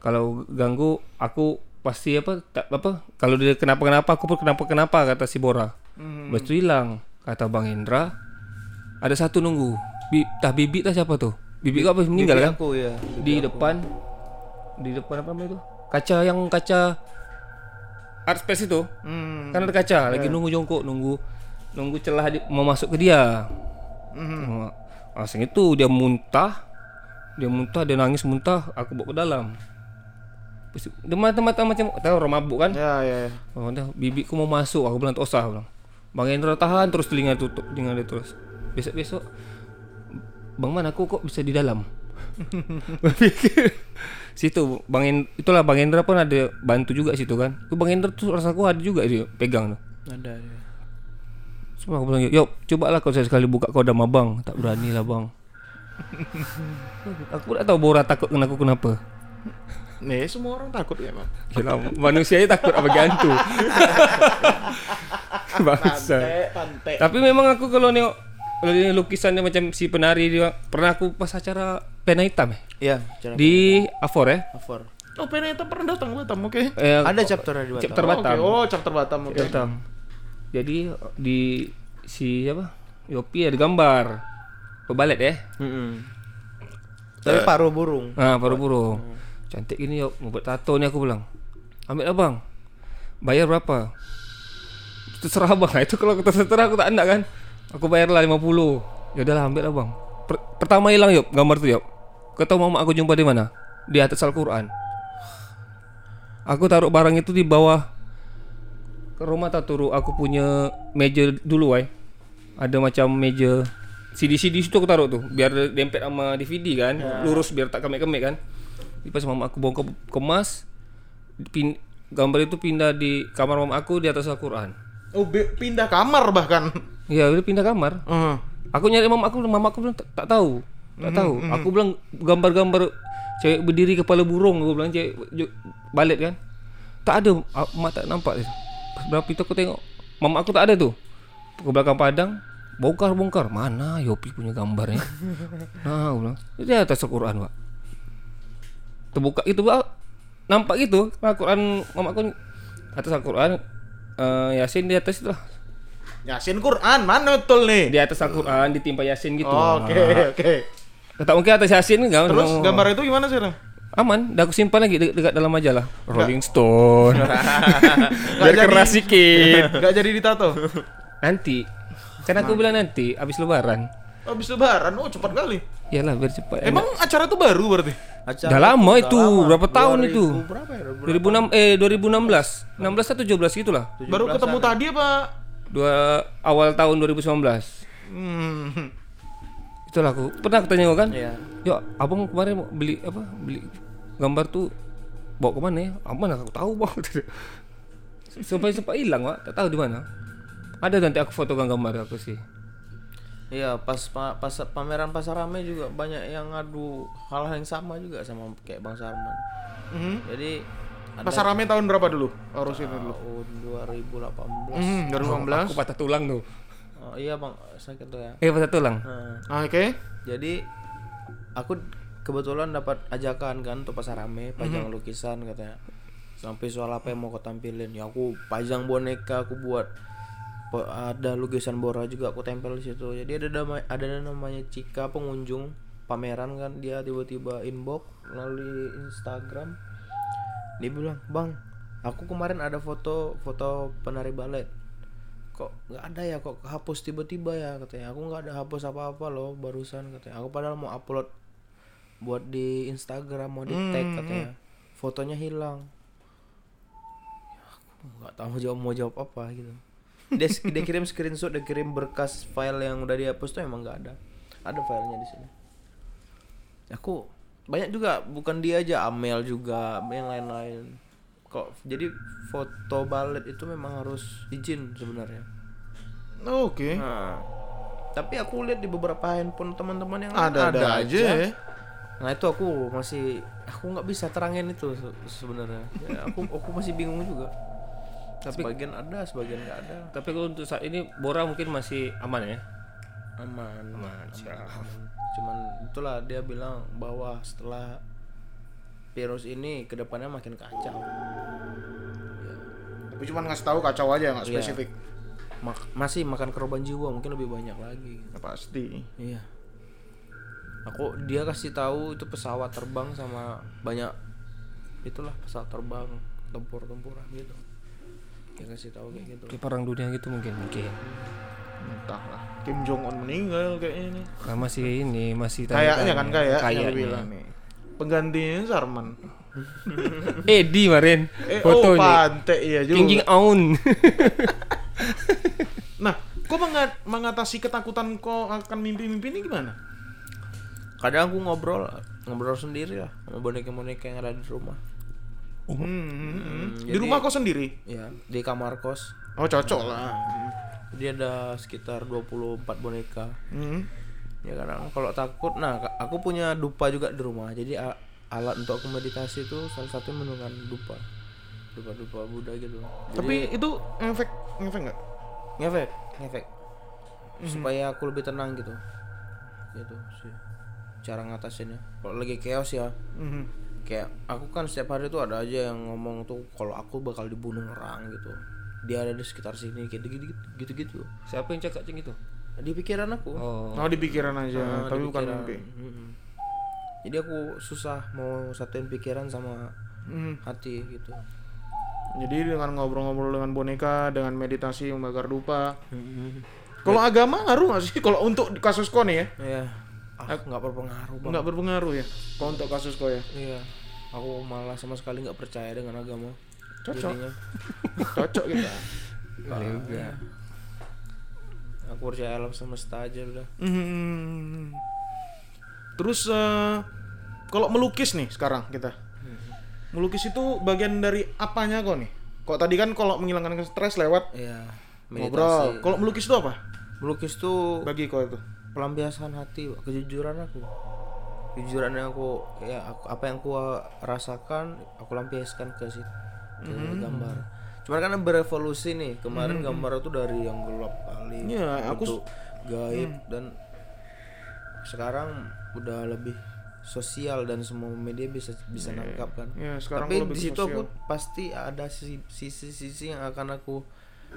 Speaker 2: Kalau ganggu aku pasti apa tak apa kalau dia kenapa-kenapa aku pun kenapa-kenapa kata si Bora.
Speaker 1: Hmm.
Speaker 2: Lepas tu hilang kata Bang Hendra. Ada satu nunggu. Bi, tah bibik tah siapa tuh? Bibik kau apa meninggal kan?
Speaker 3: Aku ya.
Speaker 2: Di depan di depan apa namanya itu? Kaca yang kaca art space itu.
Speaker 1: Hmm.
Speaker 2: Kan ada kaca, lagi nunggu jongkok, nunggu nunggu celah di, mau masuk ke dia. Hmm. Asing itu dia muntah, dia muntah, dia nangis muntah, aku bawa ke dalam. Dia mata-mata macam tahu orang mabuk kan?
Speaker 1: Ya ya. ya.
Speaker 2: Oh, dah bibikku mau masuk, aku bilang usah, bilang. Bang Hendra tahan terus telinga tutup, telinga dia terus. Besok-besok Bang Man aku kok bisa di dalam? (laughs) Situ Bang Hendra, itulah Bang Hendra pun ada bantu juga situ kan. Itu Bang Hendra tuh rasaku ada juga dia pegang tuh.
Speaker 3: Ada ya.
Speaker 2: Semua aku bilang, "Yuk, cobalah kau sekali buka kau sama bang." Tak berani lah bang. (laughs) aku tak tahu Bora takut kena aku kenapa.
Speaker 1: Nih semua orang takut ya bang.
Speaker 2: Gila, manusia ini takut apa hantu. (laughs) Bangsa. Tapi memang aku kalau nengok kalau ini lukisannya macam si penari dia pernah aku pas acara pena hitam eh?
Speaker 3: Iya,
Speaker 2: di Afor ya.
Speaker 3: Afor.
Speaker 1: Oh Peneta pernah datang Batam oke.
Speaker 2: Eh,
Speaker 3: Ada chapter di Batam.
Speaker 2: chapter
Speaker 1: Oh,
Speaker 2: Batam.
Speaker 1: oke. Oh chapter Batam oke.
Speaker 2: Chapter Batam. Jadi di si apa? Yopi ada gambar. Pebalet ya.
Speaker 3: Mm-mm. Tapi paruh burung.
Speaker 2: Ah, paruh burung. Cantik gini yuk, mau buat tato ni aku bilang. Ambil abang. Bayar berapa? Terserah abang. (laughs) Itu kalau terserah aku tak nak kan. Aku bayarlah 50. Ya udahlah ambil abang. Per- pertama hilang yuk gambar tu yuk. Kau tahu mama aku jumpa di mana? Di atas Al-Quran. Aku taruh barang itu di bawah ke rumah tak turu aku punya meja dulu ay. Ada macam meja CD-CD situ aku taruh tuh biar dempet sama DVD kan, lurus biar tak kemek-kemek kan. Pas mama aku bongkar kemas pin, gambar itu pindah di kamar mama aku di atas Al-Quran.
Speaker 1: Oh, pindah kamar bahkan.
Speaker 2: Iya, udah pindah kamar.
Speaker 1: Heeh.
Speaker 2: Aku nyari mama aku, mama aku bilang tak, tak tahu. Tak tahu. Aku bilang gambar-gambar cewek berdiri kepala burung, aku bilang cewek balet kan. Tak ada, ah, mak tak nampak. Pas berapa itu aku tengok, mama aku tak ada tuh. Ke belakang padang, bongkar-bongkar. Mana Yopi punya gambarnya? (laughs) nah, aku bilang, di atas Al-Quran, Pak. Terbuka gitu, Pak. Nampak gitu, Al-Quran mama aku atas Al-Quran eh, Yasin di atas itu lah.
Speaker 1: Yasin Quran mana betul nih?
Speaker 2: Di atas Al-Quran ditimpa Yasin gitu.
Speaker 1: Oke, oke.
Speaker 2: Tak mungkin atas Yasin enggak.
Speaker 1: Terus
Speaker 2: no.
Speaker 1: gambar itu gimana sekarang?
Speaker 2: aman, dah aku simpan lagi de- dekat dalam majalah. Rolling Stone. (laughs)
Speaker 1: Nggak
Speaker 2: Biar
Speaker 1: jadi-
Speaker 2: keras sikit. (laughs)
Speaker 1: Gak jadi ditato.
Speaker 2: nanti. Kan aku bilang nanti habis lebaran.
Speaker 1: Habis lebaran, oh cepat kali.
Speaker 2: Iyalah biar cepat.
Speaker 1: Emang acara itu baru berarti?
Speaker 3: Acara
Speaker 2: Dah lama
Speaker 3: udah
Speaker 2: itu,
Speaker 3: lama.
Speaker 2: berapa tahun
Speaker 3: 2000
Speaker 2: itu?
Speaker 3: Berapa ya?
Speaker 2: 2006 eh 2016. 16 atau 17 gitulah.
Speaker 1: Baru ketemu tadi apa?
Speaker 2: Dua awal tahun 2019.
Speaker 1: Hmm.
Speaker 2: Itulah aku. Pernah aku tanya kau kan?
Speaker 3: Iya.
Speaker 2: Yo, abang kemarin mau beli apa? Beli gambar tuh bawa ke mana ya? Aman aku tahu bang. (laughs) Sampai sempat hilang pak, tak tahu di mana. Ada nanti aku fotokan gambar aku sih.
Speaker 3: Iya, pas pa- pas pameran pasar rame juga banyak yang ngadu hal yang sama juga sama kayak Bang Sarman.
Speaker 1: Mhm.
Speaker 3: Jadi ada
Speaker 1: Pasar rame tahun berapa dulu? Harus itu dulu.
Speaker 3: tahun 2018.
Speaker 1: Hmm, 2015.
Speaker 2: Aku patah tulang tuh.
Speaker 3: Oh, iya Bang, sakit tuh ya.
Speaker 2: Eh patah tulang.
Speaker 3: Nah,
Speaker 1: Ah, Oke.
Speaker 3: jadi aku kebetulan dapat ajakan kan untuk pasar rame pajang lukisan katanya sampai soal apa yang mau kau tampilin ya aku pajang boneka aku buat ada lukisan Bora juga aku tempel di situ. Jadi ada nama ada namanya Cika pengunjung pameran kan. Dia tiba-tiba inbox melalui Instagram. Dia bilang bang aku kemarin ada foto foto penari balet. Kok nggak ada ya? Kok hapus tiba-tiba ya? Katanya aku nggak ada hapus apa-apa loh barusan katanya. Aku padahal mau upload buat di Instagram mau di tag katanya. fotonya hilang. Ya, aku nggak tahu jawab mau jawab apa gitu dia, dia kirim screenshot dia kirim berkas file yang udah dihapus tuh emang nggak ada ada filenya di sini aku banyak juga bukan dia aja Amel juga yang lain-lain kok jadi foto balet itu memang harus izin sebenarnya
Speaker 1: Oke.
Speaker 3: Nah, tapi aku lihat di beberapa handphone teman-teman yang lain
Speaker 1: Ada-ada aja ya.
Speaker 3: Nah itu aku masih aku nggak bisa terangin itu se- sebenarnya. Ya, aku aku masih bingung juga.
Speaker 2: Tapi-
Speaker 3: sebagian ada, sebagian nggak ada.
Speaker 2: Tapi kalau untuk saat ini Bora mungkin masih aman ya.
Speaker 3: Aman.
Speaker 2: Aman, siap.
Speaker 3: Cuman itulah dia bilang bahwa setelah virus ini ke depannya makin kacau.
Speaker 1: Tapi cuma ngasih tahu kacau aja nggak
Speaker 3: Iya.
Speaker 1: spesifik.
Speaker 3: Mak- masih makan korban jiwa mungkin lebih banyak lagi.
Speaker 1: Ya, pasti.
Speaker 3: Iya. Aku dia kasih tahu itu pesawat terbang sama banyak itulah pesawat terbang tempur-tempuran gitu. Dia kasih tahu kayak gitu.
Speaker 2: Kayak perang dunia gitu mungkin mungkin.
Speaker 1: Entahlah. Kim Jong Un meninggal kayaknya nih.
Speaker 2: Nah, masih ini masih
Speaker 1: Kayaknya kan kayak
Speaker 2: kayaknya.
Speaker 1: bilang nih. Penggantinya Sarman. (laughs)
Speaker 2: Edi kemarin
Speaker 1: Eh, oh,
Speaker 2: fotonya.
Speaker 1: pantai iya juga.
Speaker 2: King King Aun. (laughs)
Speaker 1: Nah, kok menga- mengatasi ketakutan kok akan mimpi-mimpi ini gimana?
Speaker 3: Kadang aku ngobrol ngobrol sendiri lah sama boneka-boneka yang ada di rumah.
Speaker 1: Hmm, hmm, hmm. Di
Speaker 3: jadi-
Speaker 1: rumah kok sendiri?
Speaker 3: Ya, di kamar kos.
Speaker 1: Oh, cocok lah.
Speaker 3: Jadi ada sekitar 24 boneka.
Speaker 1: Hmm.
Speaker 3: Ya kadang kalau takut, nah aku punya dupa juga di rumah. Jadi alat untuk aku meditasi itu salah satu menggunakan dupa. Dupa-dupa Buddha gitu.
Speaker 1: Tapi itu efek efek nggak?
Speaker 3: ngefek ngefek supaya aku lebih tenang gitu gitu sih cara ngatasinnya kalau lagi chaos ya
Speaker 1: Mhm.
Speaker 3: Kayak aku kan setiap hari tuh ada aja yang ngomong tuh kalau aku bakal dibunuh orang gitu dia ada di sekitar sini gitu gitu gitu gitu
Speaker 2: Siapa yang cakap ceng itu?
Speaker 3: di pikiran aku
Speaker 2: Oh.
Speaker 1: Oh, di pikiran aja,
Speaker 3: Ah,
Speaker 1: tapi bukan mimpi.
Speaker 3: Jadi aku susah mau satuin pikiran sama
Speaker 1: Hmm.
Speaker 3: hati gitu
Speaker 1: Jadi dengan ngobrol-ngobrol dengan boneka, dengan meditasi membakar dupa. Kalau agama ngaruh nggak sih? Kalau untuk kasus kau nih ya,
Speaker 3: ya ah, nggak berpengaruh
Speaker 1: nggak berpengaruh ya. Kalau untuk kasus kau ya,
Speaker 3: iya aku malah sama sekali nggak percaya dengan agama
Speaker 1: Cocok.
Speaker 3: Jadinya. (laughs)
Speaker 1: cocok kita.
Speaker 3: juga. Aku percaya alam semesta aja udah.
Speaker 1: Mhm. Terus eh, kalau melukis nih sekarang kita, melukis itu bagian dari apanya kok nih? Kok tadi kan kalau menghilangkan stres lewat
Speaker 3: Iya. meditasi.
Speaker 1: Kalau melukis itu apa?
Speaker 3: Melukis tuh
Speaker 1: Bagi kau itu.
Speaker 3: Pelampiasan hati, Pak. kejujuran aku. Kejujuran yang aku ya aku, apa yang aku rasakan aku lampiaskan ke situ ke
Speaker 1: Hmm.
Speaker 3: gambar. Cuman kan berevolusi nih. Kemarin gambar itu dari yang gelap kali.
Speaker 1: Iya, aku
Speaker 3: gaib dan sekarang udah lebih sosial dan semua media bisa bisa nangkap kan.
Speaker 1: Iya, sekarang
Speaker 3: Tapi di situ aku pasti ada sisi- sisi-sisi yang akan aku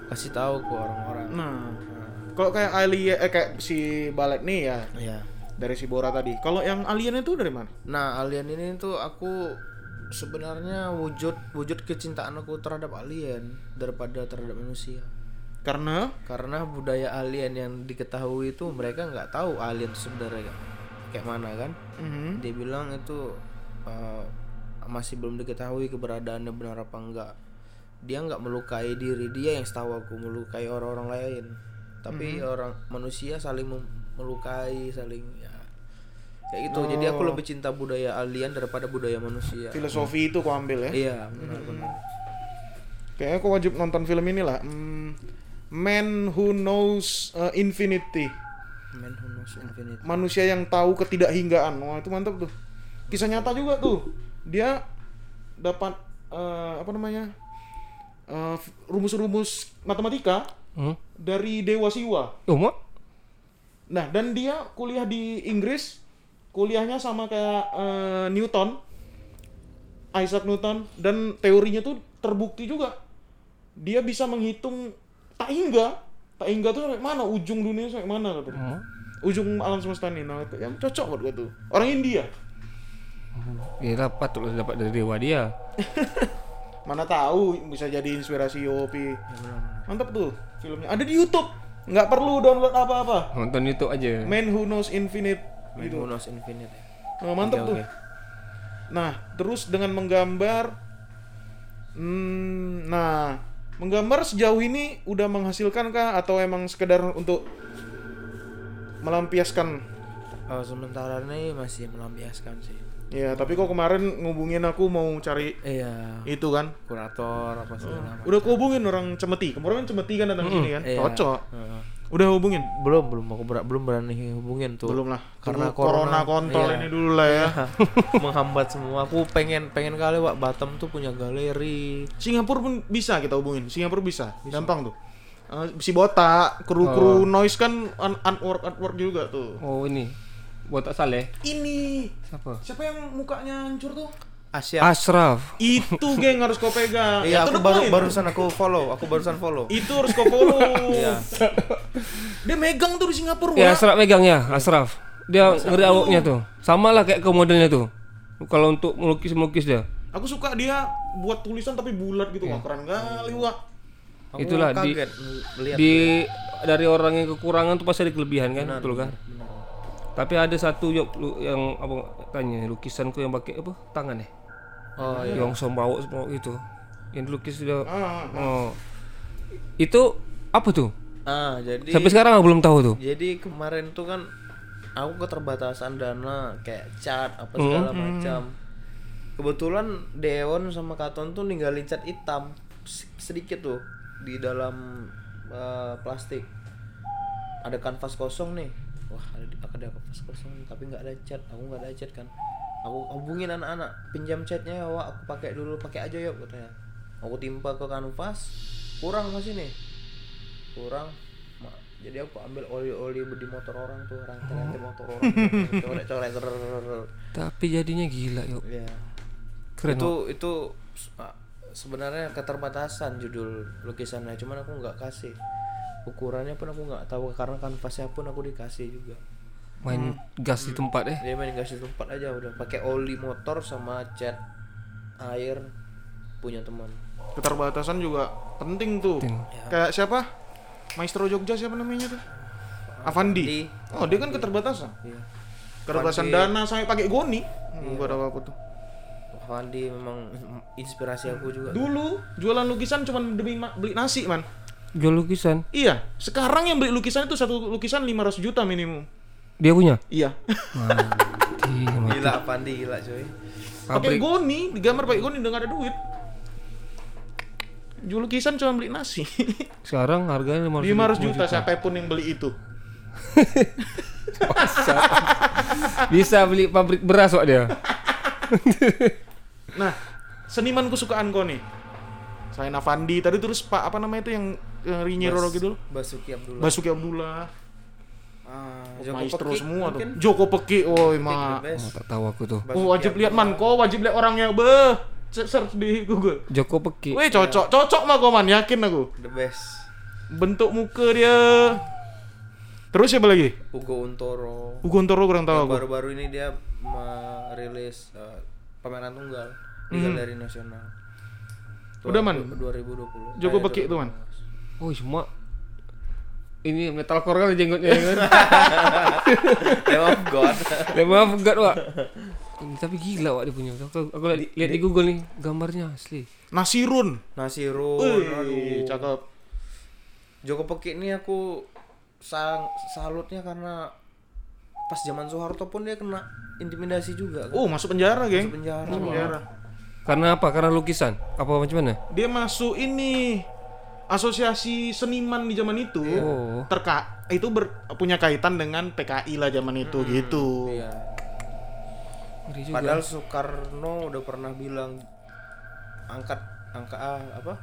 Speaker 3: kasih tahu ke orang-orang.
Speaker 1: Nah, kalau kayak alien eh kayak si Balet nih ya
Speaker 3: Iya.
Speaker 1: dari si Bora tadi. Kalau yang alien itu dari mana?
Speaker 3: Nah, alien ini tuh aku sebenarnya wujud wujud kecintaan aku terhadap alien daripada terhadap manusia.
Speaker 1: Karena
Speaker 3: Karena budaya alien yang diketahui itu mereka nggak tahu alien itu sebenarnya kayak- mana kan.
Speaker 1: Mhm.
Speaker 3: Dia bilang itu uh, masih belum diketahui keberadaannya benar apa enggak. Dia nggak melukai diri dia yang setahu aku melukai orang-orang lain. Tapi orang manusia saling melukai, saling ya kayak gitu. Jadi aku lebih cinta budaya alien daripada budaya manusia.
Speaker 1: filosofi itu kau ambil ya.
Speaker 3: Iya, benar-benar.
Speaker 1: Kayaknya kau wajib nonton film ini lah. Hmm, Man Who Knows uh, Infinity.
Speaker 3: Man who knows infinite.
Speaker 1: Manusia yang tahu ketidakhinggaan. Wah, itu mantap tuh. Kisah nyata juga tuh. Dia dapat eh, apa namanya? Eh, rumus-rumus matematika
Speaker 2: Hmm?
Speaker 1: dari Dewa Siwa.
Speaker 2: Oh, mak?
Speaker 1: Nah, dan dia kuliah di Inggris, kuliahnya sama kayak eh, Newton, Isaac Newton, dan teorinya tuh terbukti juga. Dia bisa menghitung tak hingga, tak hingga tuh sampai mana, ujung dunia sampai mana katanya.
Speaker 2: Hmm?
Speaker 1: Ujung alam semesta ini, nah yang cocok buat gua tuh. Orang India,
Speaker 2: Ya dapat tuh dapat dari dewa dia. (laughs)
Speaker 1: mana tahu bisa jadi inspirasi Yopi. Mantap tuh filmnya. Ada di YouTube, nggak perlu download apa-apa.
Speaker 2: Nonton itu aja.
Speaker 1: Man Who Knows Infinite
Speaker 3: Man
Speaker 1: gitu.
Speaker 3: who knows infinite.
Speaker 1: Nah, mantap
Speaker 3: Oke,
Speaker 1: tuh.
Speaker 3: oke.
Speaker 1: Nah, terus dengan menggambar hmm, nah, menggambar sejauh ini udah menghasilkan kah atau emang sekedar untuk melampiaskan?
Speaker 3: Oh, sementara ini masih melampiaskan sih.
Speaker 1: Ya, tapi kok kemarin ngubungin aku mau cari
Speaker 3: Iya,
Speaker 1: itu kan.
Speaker 3: kurator apa segala macam.
Speaker 1: Udah aku hubungin orang Cemeti. Kemarin kan Cemeti kan datang sini kan.
Speaker 3: Iya.
Speaker 1: Cocok.
Speaker 3: Heeh.
Speaker 1: Udah hubungin?
Speaker 3: belum belum aku ber- belum berani hubungin tuh
Speaker 1: Belum lah.
Speaker 3: karena
Speaker 1: Tunggu corona,
Speaker 3: corona,
Speaker 1: kontol
Speaker 3: iya.
Speaker 1: ini dulu lah ya. (laughs)
Speaker 3: menghambat semua aku pengen pengen kali Wak Batam tuh punya galeri
Speaker 1: Singapura pun bisa kita hubungin. Singapura bisa. Gampang tuh. Eh, si botak, kru-kru noise kan artwork artwork juga tuh.
Speaker 2: Oh, ini. Botak Saleh.
Speaker 1: Ini
Speaker 2: Siapa?
Speaker 1: siapa yang mukanya hancur tuh?
Speaker 3: Asia
Speaker 2: Asraf.
Speaker 1: Itu geng harus kau pegang.
Speaker 3: iya
Speaker 1: Ya,
Speaker 3: aku baru
Speaker 1: point.
Speaker 3: barusan aku follow aku barusan follow
Speaker 1: Itu harus kau follow.
Speaker 3: Iya.
Speaker 1: Dia megang tuh di Singapura.
Speaker 2: Ya,
Speaker 1: Wak.
Speaker 2: Asraf megang ya, Asraf. Dia ngeri awoknya tuh. Sama lah kayak ke modelnya tuh. Kalau untuk melukis-melukis dia.
Speaker 1: Aku suka dia buat tulisan tapi bulat gitu. Wah, keren kali, Wak.
Speaker 3: Aku
Speaker 2: Itulah di- Di dari orang yang kekurangan tuh pasti ada kelebihan kan, betul kan? Tapi ada satu lu- yang apa tanya lukisanku yang pakai apa tangan ya?
Speaker 3: oh iya
Speaker 2: Yang sombau semua itu. Yang dilukis dia.
Speaker 1: Ah,
Speaker 2: Oh. Itu apa tuh?
Speaker 3: ah jadi
Speaker 2: Sampai sekarang aku belum tahu tuh.
Speaker 3: jadi kemarin tuh kan aku keterbatasan dana kayak cat apa segala macam kebetulan Deon sama Katon tuh ninggalin cat hitam sedikit tuh di dalam eh, plastik ada kanvas kosong nih wah ada ada kanvas kosong tapi nggak ada cat aku nggak ada cat kan. Aku hubungin anak-anak pinjam catnya ya wah aku pakai dulu pakai aja yuk katanya aku timpa ke kanvas kurang masih nih. Kurang. Jadi aku ambil oli-oli di motor orang tuh rantai-rantai motor orang terrrr. (laughs)
Speaker 2: Tapi jadinya gila yuk.
Speaker 3: ya
Speaker 2: Keren.
Speaker 3: itu itu s- ah, sebenarnya keterbatasan judul lukisannya cuman aku nggak kasih ukurannya pun aku nggak tahu karena kanvasnya pun aku dikasih juga
Speaker 2: Main gas di tempat eh.
Speaker 3: dia main kasih tempat aja udah pakai oli motor sama cat air punya teman
Speaker 1: keterbatasan juga penting tuh.
Speaker 2: Penting.
Speaker 1: Kayak siapa? Maestro Jogja siapa namanya tuh? Avandi.
Speaker 3: Di
Speaker 1: Oh, dia kan keterbatasan.
Speaker 3: iya
Speaker 1: Keterbatasan dana sampai pakai goni. Hmm, gua ada aku tuh.
Speaker 3: Fandi memang inspirasi aku juga
Speaker 1: Dulu jualan lukisan cuma demi beli nasi, man.
Speaker 2: Jual lukisan.
Speaker 1: Iya, sekarang yang beli lukisan itu satu lukisan 500 juta minimum.
Speaker 2: Dia punya.
Speaker 1: Iya.
Speaker 2: Mati, mati.
Speaker 3: gila Fandi gila coy
Speaker 1: pakai goni, digambar pakai goni udah nggak ada duit. Jual lukisan cuma beli nasi. (laughs)
Speaker 2: Sekarang harganya 500
Speaker 1: 500 juta siapa pun yang beli itu. (laughs)
Speaker 2: Bisa beli pabrik beras kok dia. (laughs)
Speaker 1: Nah, seniman kesukaan kau nih. Selain Avandi tadi terus Pak apa namanya itu yang yang Rinyi Roro gitu
Speaker 3: Basuki Abdullah.
Speaker 1: Basuki Abdullah,
Speaker 3: ah, Joko
Speaker 1: maestro
Speaker 3: Peki
Speaker 1: semua
Speaker 3: mungkin.
Speaker 1: tuh. Joko Peki, woi ma.
Speaker 2: Oh, tak tahu aku tuh.
Speaker 3: Basuki
Speaker 1: Oh, wajib lihat man, kau wajib lihat orangnya, beh. Se- Search di Google.
Speaker 2: Joko Peki.
Speaker 1: Weh, cocok, cocok mah kau man, yakin aku.
Speaker 3: The best.
Speaker 1: Bentuk muka dia. Terus siapa lagi?
Speaker 3: Ugo Untoro.
Speaker 1: Ugo Untoro kurang tahu.
Speaker 3: Baru-baru ini dia merilis eh, pameran tunggal di Galeri Nasional.
Speaker 1: Hmm. Udah, Man?
Speaker 3: 2020.
Speaker 1: Joko
Speaker 3: Eh,
Speaker 1: Peki itu, Man.
Speaker 2: Oh, semua ini metalcore kali jenggotnya ya kan. (laughs)
Speaker 3: Name of God.
Speaker 2: Maaf enggak, Wak. Ini tapi gila Wak dia punya. Aku, aku lihat, lihat di Google nih gambarnya asli.
Speaker 1: Nasirun.
Speaker 3: Nasirun.
Speaker 1: Wih,
Speaker 3: aduh.
Speaker 1: cakep.
Speaker 3: Joko Peki ini aku sang salutnya karena pas zaman Soeharto pun dia kena intimidasi juga kan.
Speaker 1: Oh, masuk penjara, geng.
Speaker 3: Masuk penjara.
Speaker 1: Masuk penjara.
Speaker 2: Karena apa? Karena lukisan. Apa macam mana?
Speaker 1: Dia masuk ini asosiasi seniman di zaman itu.
Speaker 2: Oh.
Speaker 1: Terka itu ber- punya kaitan dengan PKI lah zaman itu gitu.
Speaker 3: Iya.
Speaker 2: Juga.
Speaker 3: Padahal Soekarno udah pernah bilang angkat angka ah, apa?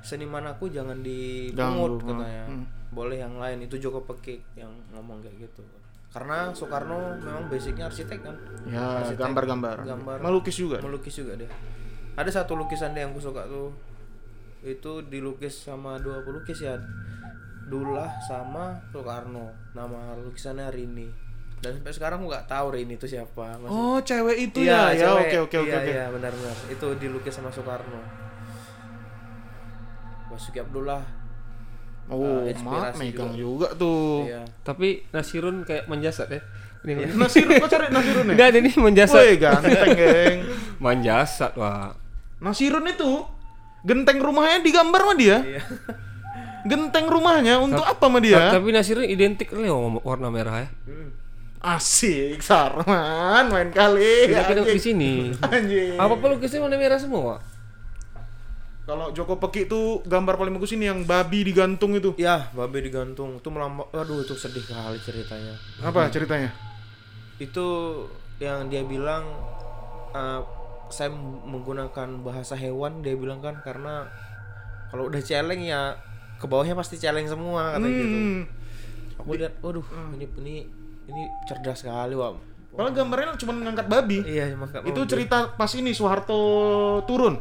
Speaker 3: Seniman aku jangan dipungut katanya.
Speaker 1: hmm.
Speaker 3: Boleh yang lain itu Joko Peki yang ngomong kayak gitu. Karena Soekarno memang basicnya arsitek kan.
Speaker 1: Ya, gambar-gambar.
Speaker 3: gambar.
Speaker 1: Melukis juga.
Speaker 3: Melukis juga dia. Ada satu lukisan dia yang aku suka tuh. Itu dilukis sama dua pelukis ya. Dullah sama Soekarno. Nama lukisannya Rini. Dan sampai sekarang aku nggak tahu Rini itu siapa. Masih
Speaker 1: Oh, cewek itu
Speaker 3: Iya,
Speaker 1: ya. Ya,
Speaker 3: cewek.
Speaker 1: oke oke oke
Speaker 3: Iya,
Speaker 1: oke.
Speaker 3: Iya, benar-benar. Itu dilukis sama Soekarno. Basuki Abdullah.
Speaker 1: Oh,
Speaker 3: Eh,
Speaker 1: mak
Speaker 3: inspirasi
Speaker 1: megang juga, tuh.
Speaker 3: Iya.
Speaker 2: Tapi Nasirun kayak menjasat ya. Ini (laughs)
Speaker 1: Nasirun, kau cari Nasirun ya?
Speaker 2: Enggak nih menjasat.
Speaker 1: Woi, ganteng, geng.
Speaker 2: Menjasat, Wak.
Speaker 1: Nasirun itu genteng rumahnya digambar sama dia.
Speaker 3: Iya.
Speaker 1: Genteng rumahnya untuk apa sama dia?
Speaker 2: Tapi Nasirun identik sama warna merah ya.
Speaker 1: Asik, Sarman, main kali.
Speaker 2: Kita kita di sini.
Speaker 1: Anjing.
Speaker 2: Apa pelukisnya warna merah semua?
Speaker 1: Kalau Joko Peki itu gambar paling bagus ini yang babi digantung itu.
Speaker 3: Ya, babe digantung. Itu melambang. Aduh, itu sedih kali ceritanya.
Speaker 1: Apa ceritanya?
Speaker 3: Itu yang dia bilang eh, saya menggunakan bahasa hewan dia bilang kan karena kalau udah celeng ya ke bawahnya pasti celeng semua kata gitu.
Speaker 1: Hmm.
Speaker 3: Aku lihat, waduh, ini ini ini cerdas sekali, Wak.
Speaker 1: Padahal gambarnya cuma ngangkat babi.
Speaker 3: Iya, maka
Speaker 1: Itu cerita pas ini Soeharto turun.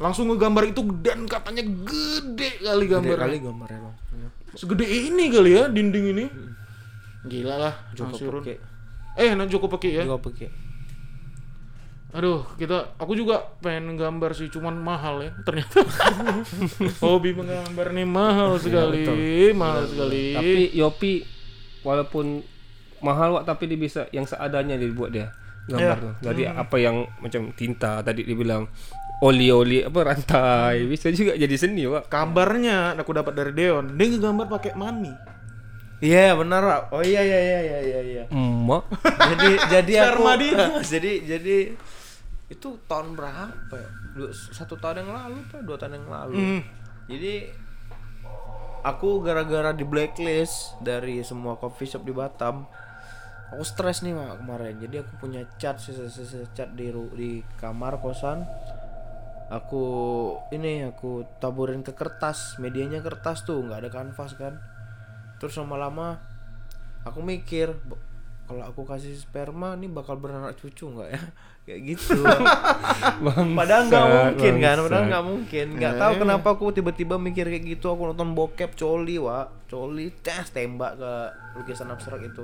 Speaker 1: Langsung ngegambar itu dan katanya gede kali
Speaker 3: gede
Speaker 1: gambarnya.
Speaker 3: kali gambarnya, Bang. Iya.
Speaker 1: Segede ini kali ya dinding ini. Gila lah
Speaker 3: Joko. Peki.
Speaker 1: Eh, nah Joko Peki ya.
Speaker 3: Joko Peki.
Speaker 1: Aduh, kita aku juga pengen gambar sih, cuman mahal ya ternyata. (laughs) Hobi menggambar nih mahal sekali, mahal sekali.
Speaker 2: Tapi Yopi walaupun mahal Wak tapi dia bisa yang seadanya dia buat dia gambar
Speaker 1: Iya.
Speaker 2: tuh. Jadi apa yang macam tinta tadi dia bilang oli-oli apa rantai bisa juga jadi seni Wak.
Speaker 1: Kabarnya aku dapat dari Deon, dia ngegambar pakai money.
Speaker 3: Iya, benar, Wak. Oh iya iya iya iya iya iya.
Speaker 2: Emak.
Speaker 3: jadi jadi (laughs) aku (laughs) jadi jadi itu tahun berapa ya? Dua, satu tahun yang lalu apa dua tahun yang lalu?
Speaker 1: Hmm.
Speaker 3: jadi aku gara-gara di blacklist dari semua coffee shop di Batam aku stres nih mak kemarin. Jadi aku punya cat sisa-sisa cat di ru- di kamar kosan. Aku ini aku taburin ke kertas medianya kertas tuh nggak ada kanvas kan. Terus lama-lama aku mikir "Bo- kalau aku kasih sperma nih bakal beranak cucu nggak ya kayak gitu (laughs) padahal nggak mungkin kan padahal nggak mungkin nggak tahu kenapa aku tiba-tiba mikir kayak gitu aku nonton bokep coli wa coli tes tembak ke lukisan abstrak itu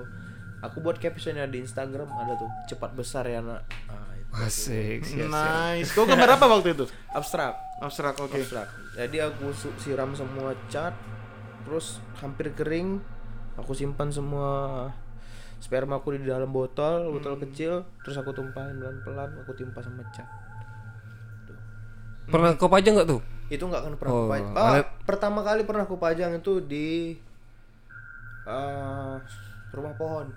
Speaker 3: aku buat captionnya di Instagram ada tuh cepat besar ya nak ah, itu.
Speaker 2: Asik. siap.
Speaker 1: Nice. Kau gambar apa waktu itu?
Speaker 3: abstrak
Speaker 1: Abstrak, oke.
Speaker 3: abstrak jadi aku siram semua cat terus hampir kering aku simpan semua sperma aku di dalam botol botol kecil terus aku tumpahin pelan-pelan aku timpa sama cat
Speaker 2: Pernah kau pajang nggak tuh?
Speaker 3: itu nggak akan pernah
Speaker 2: Oh,
Speaker 3: aku pajang Ah, pertama kali pernah aku pajang itu di eh, rumah pohon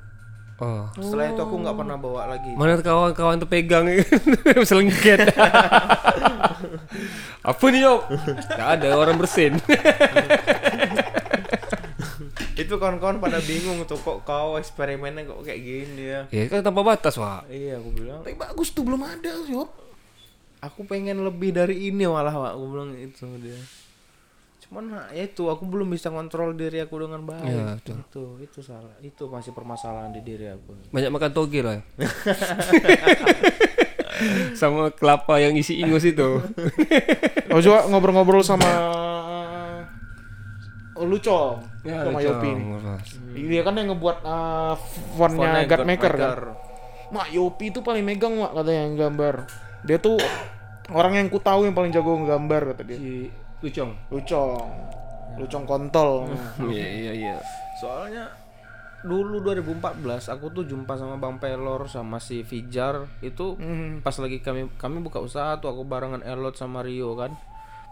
Speaker 2: Oh.
Speaker 3: Setelah itu aku nggak pernah bawa lagi.
Speaker 2: Mana kawan-kawan tuh pegang (laughs) bisa lengket. (laughs) Apa nih, Yop? Gak ada orang bersin. (laughs)
Speaker 3: itu kawan-kawan pada bingung tuh kok kau eksperimennya kok kayak gini ya.
Speaker 2: ya kan tanpa batas, Wak.
Speaker 3: Iya aku bilang.
Speaker 1: Tapi bagus tuh belum ada, Yop.
Speaker 3: Aku pengen lebih dari ini malah Pak. Aku bilang itu dia. Cuman nah, ya itu aku belum bisa kontrol diri aku dengan baik.
Speaker 2: Iya, betul.
Speaker 3: Itu itu salah. Itu masih permasalahan di diri aku.
Speaker 2: Banyak makan toge lah. (laughs) Sama kelapa yang isi ingus itu.
Speaker 1: Oh coba ngobrol-ngobrol sama (laughs) Lucong
Speaker 2: Ya,
Speaker 1: sama. Yopi ini. Dia kan yang ngebuat uh, fontnya God
Speaker 3: God
Speaker 1: Maker kan. Mak Yopi itu paling megang mak katanya yang gambar. Dia tuh orang yang ku tahu yang paling jago nggambar kata dia.
Speaker 2: Si Lucong.
Speaker 1: Lucong. Lucong kontol.
Speaker 2: Iya, iya, iya.
Speaker 3: Soalnya dulu 2014 aku tuh jumpa sama Bang Pelor sama si Fijar itu
Speaker 1: Hmm.
Speaker 3: pas lagi kami kami buka usaha tuh aku barengan Elot sama Rio kan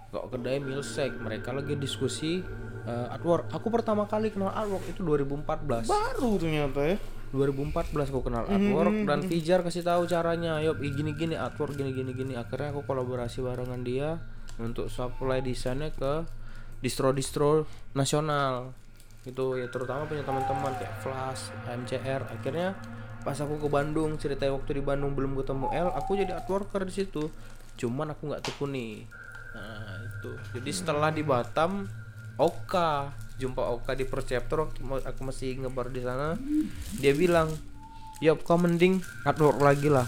Speaker 3: kok kedai Milsek mereka lagi diskusi eh, artwork aku pertama kali kenal artwork itu 2014
Speaker 1: Baru ternyata ya.
Speaker 3: 2014 aku kenal artwork dan Fijar kasih tahu caranya. Yop gini gini artwork gini gini. Gini akhirnya aku kolaborasi barengan dia untuk supply desainnya ke distro-distro nasional. Itu ya terutama punya teman-teman kayak Flash, MCR akhirnya pas aku ke Bandung ceritanya waktu di Bandung belum ketemu L aku jadi artworker di situ. Cuman aku nggak tekuni nah itu jadi setelah di Batam Oka jumpa Oka di Perceptor aku masih ngebar di sana dia bilang ya kau mending artwork lagi lah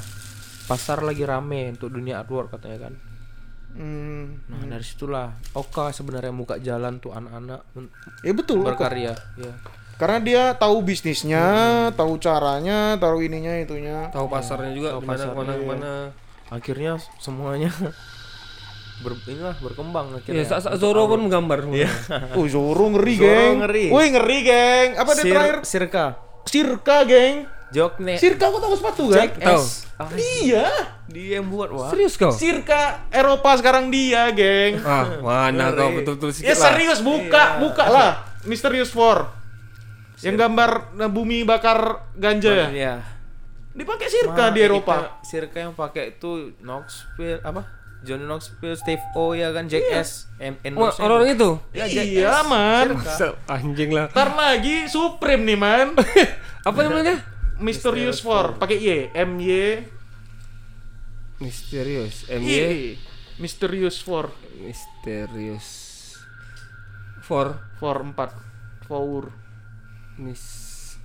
Speaker 3: pasar lagi rame untuk dunia artwork katanya kan
Speaker 1: Hmm.
Speaker 3: nah dari situlah Oka sebenarnya muka jalan tuh anak-anak
Speaker 1: Ya betul. Oka.
Speaker 3: berkarya ya
Speaker 1: Karena dia tahu bisnisnya, tahu caranya, tahu ininya itunya.
Speaker 2: Tahu pasarnya juga
Speaker 3: Tahu
Speaker 2: mana
Speaker 3: pasarnya,
Speaker 2: ke mana
Speaker 3: iya.
Speaker 2: ke mana.
Speaker 3: akhirnya semuanya ber inilah berkembang
Speaker 2: Iya,
Speaker 3: akhirnya
Speaker 2: saat saat Zoro pun menggambar. Iya. (laughs)
Speaker 1: Oh Zoro ngeri
Speaker 3: Zoro
Speaker 1: geng.
Speaker 3: ngeri.
Speaker 1: Woi ngeri geng. Apa dia
Speaker 3: Sir-
Speaker 1: terakhir?
Speaker 3: Sirka
Speaker 1: Sirka geng.
Speaker 3: Jokne
Speaker 1: Sirka aku tahu sepatu kan?
Speaker 2: Tahu.
Speaker 3: Ah,
Speaker 1: Iya.
Speaker 3: dia yang buat wah
Speaker 2: Serius kau?
Speaker 1: Sirka Eropa sekarang dia geng.
Speaker 2: Ah, mana kau betul-betul
Speaker 1: Ya
Speaker 2: sikit lah.
Speaker 1: serius buka, buka lah. Mysterious Four. Yang gambar nah, bumi bakar ganja ya.
Speaker 3: Iya.
Speaker 1: Dipakai Sirka di Eropa.
Speaker 3: kita- Sirka yang pakai itu Knoxville apa? Johnny Knoxville, Steve O ya kan, Jack S, M
Speaker 2: Wah, orang itu.
Speaker 3: Ya, Jack
Speaker 1: iya
Speaker 3: S.
Speaker 1: man.
Speaker 2: Anjing lah.
Speaker 1: Ntar lagi Supreme nih man. (laughs)
Speaker 2: Apa namanya?
Speaker 1: Mysterious Four. Pakai Y, M Y
Speaker 2: Misterius. M
Speaker 1: Y. Mysterious Four.
Speaker 2: Misterius. For
Speaker 1: Four empat. Four.
Speaker 2: mis.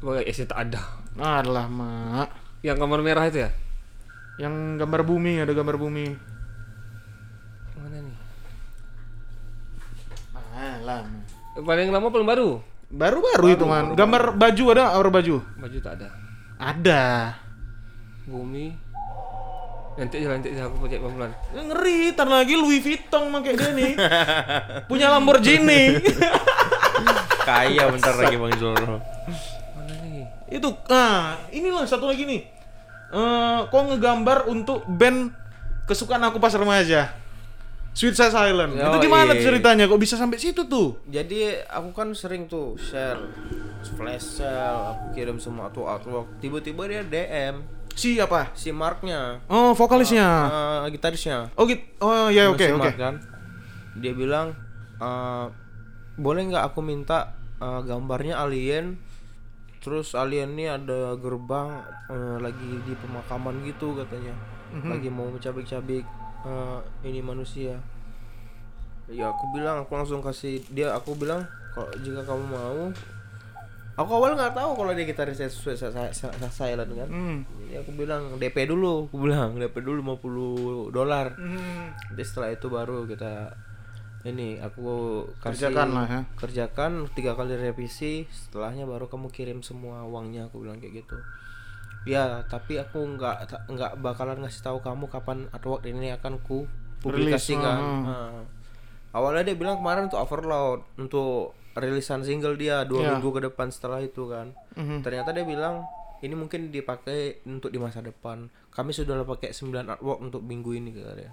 Speaker 2: Wah, ya tak ada.
Speaker 1: Alah mak.
Speaker 2: Yang gambar merah itu ya?
Speaker 1: Yang gambar bumi ada gambar bumi.
Speaker 2: Mana nih?
Speaker 1: Alah.
Speaker 2: Paling lama paling baru.
Speaker 1: Baru-baru itu man. Gambar baju ada gambar baju?
Speaker 2: Baju tak ada.
Speaker 1: Ada.
Speaker 2: Bumi. Nanti aja nanti aja aku cek pelan.
Speaker 1: Ya, Ngeri, ntar lagi Louis Vuitton pakai dia nih. Punya Lamborghini. (laughs)
Speaker 3: Kaya bentar lagi Bang Zoro.
Speaker 2: Mana nih?
Speaker 1: itu nah inilah satu lagi nih eh kok ngegambar untuk band kesukaan aku pas remaja Silent
Speaker 3: Yo,
Speaker 1: itu gimana
Speaker 3: iya.
Speaker 1: ceritanya? Kok bisa sampai situ tuh?
Speaker 3: Jadi aku kan sering tuh share flash sale, aku kirim semua tuh artwork. Tiba-tiba dia DM
Speaker 1: siapa
Speaker 3: si Marknya,
Speaker 1: oh vokalisnya?
Speaker 3: Eh, gitarisnya.
Speaker 1: oh gitu oh ya oke
Speaker 3: Si
Speaker 1: oke.
Speaker 3: Kan. Dia bilang eh, boleh nggak aku minta eh, gambarnya alien? Terus alien ini ada gerbang eh, lagi di pemakaman gitu katanya. Lagi mau mencabik-cabik eh, ini manusia ya aku bilang aku langsung kasih dia aku bilang kalau jika kamu mau aku awal nggak tahu kalau dia gitaris sesuai silent kan
Speaker 1: hmm.
Speaker 3: jadi aku bilang DP dulu aku bilang DP dulu 50 dolar
Speaker 1: Hmm.
Speaker 3: jadi setelah itu baru kita ini aku kasih
Speaker 1: Kerjakan lah ya.
Speaker 3: kerjakan tiga kali revisi setelahnya baru kamu kirim semua uangnya aku bilang kayak gitu ya tapi aku nggak nggak bakalan ngasih tahu kamu kapan artwork ini akan ku publikasikan
Speaker 1: Rilis,
Speaker 3: Nah, awalnya dia bilang kemarin untuk overload untuk rilisan single dia dua
Speaker 1: Ya.
Speaker 3: minggu ke depan setelah itu kan.
Speaker 1: Mhm.
Speaker 3: ternyata dia bilang ini mungkin dipakai untuk di masa depan. Kami sudah pakai 9 artwork untuk minggu ini kata dia.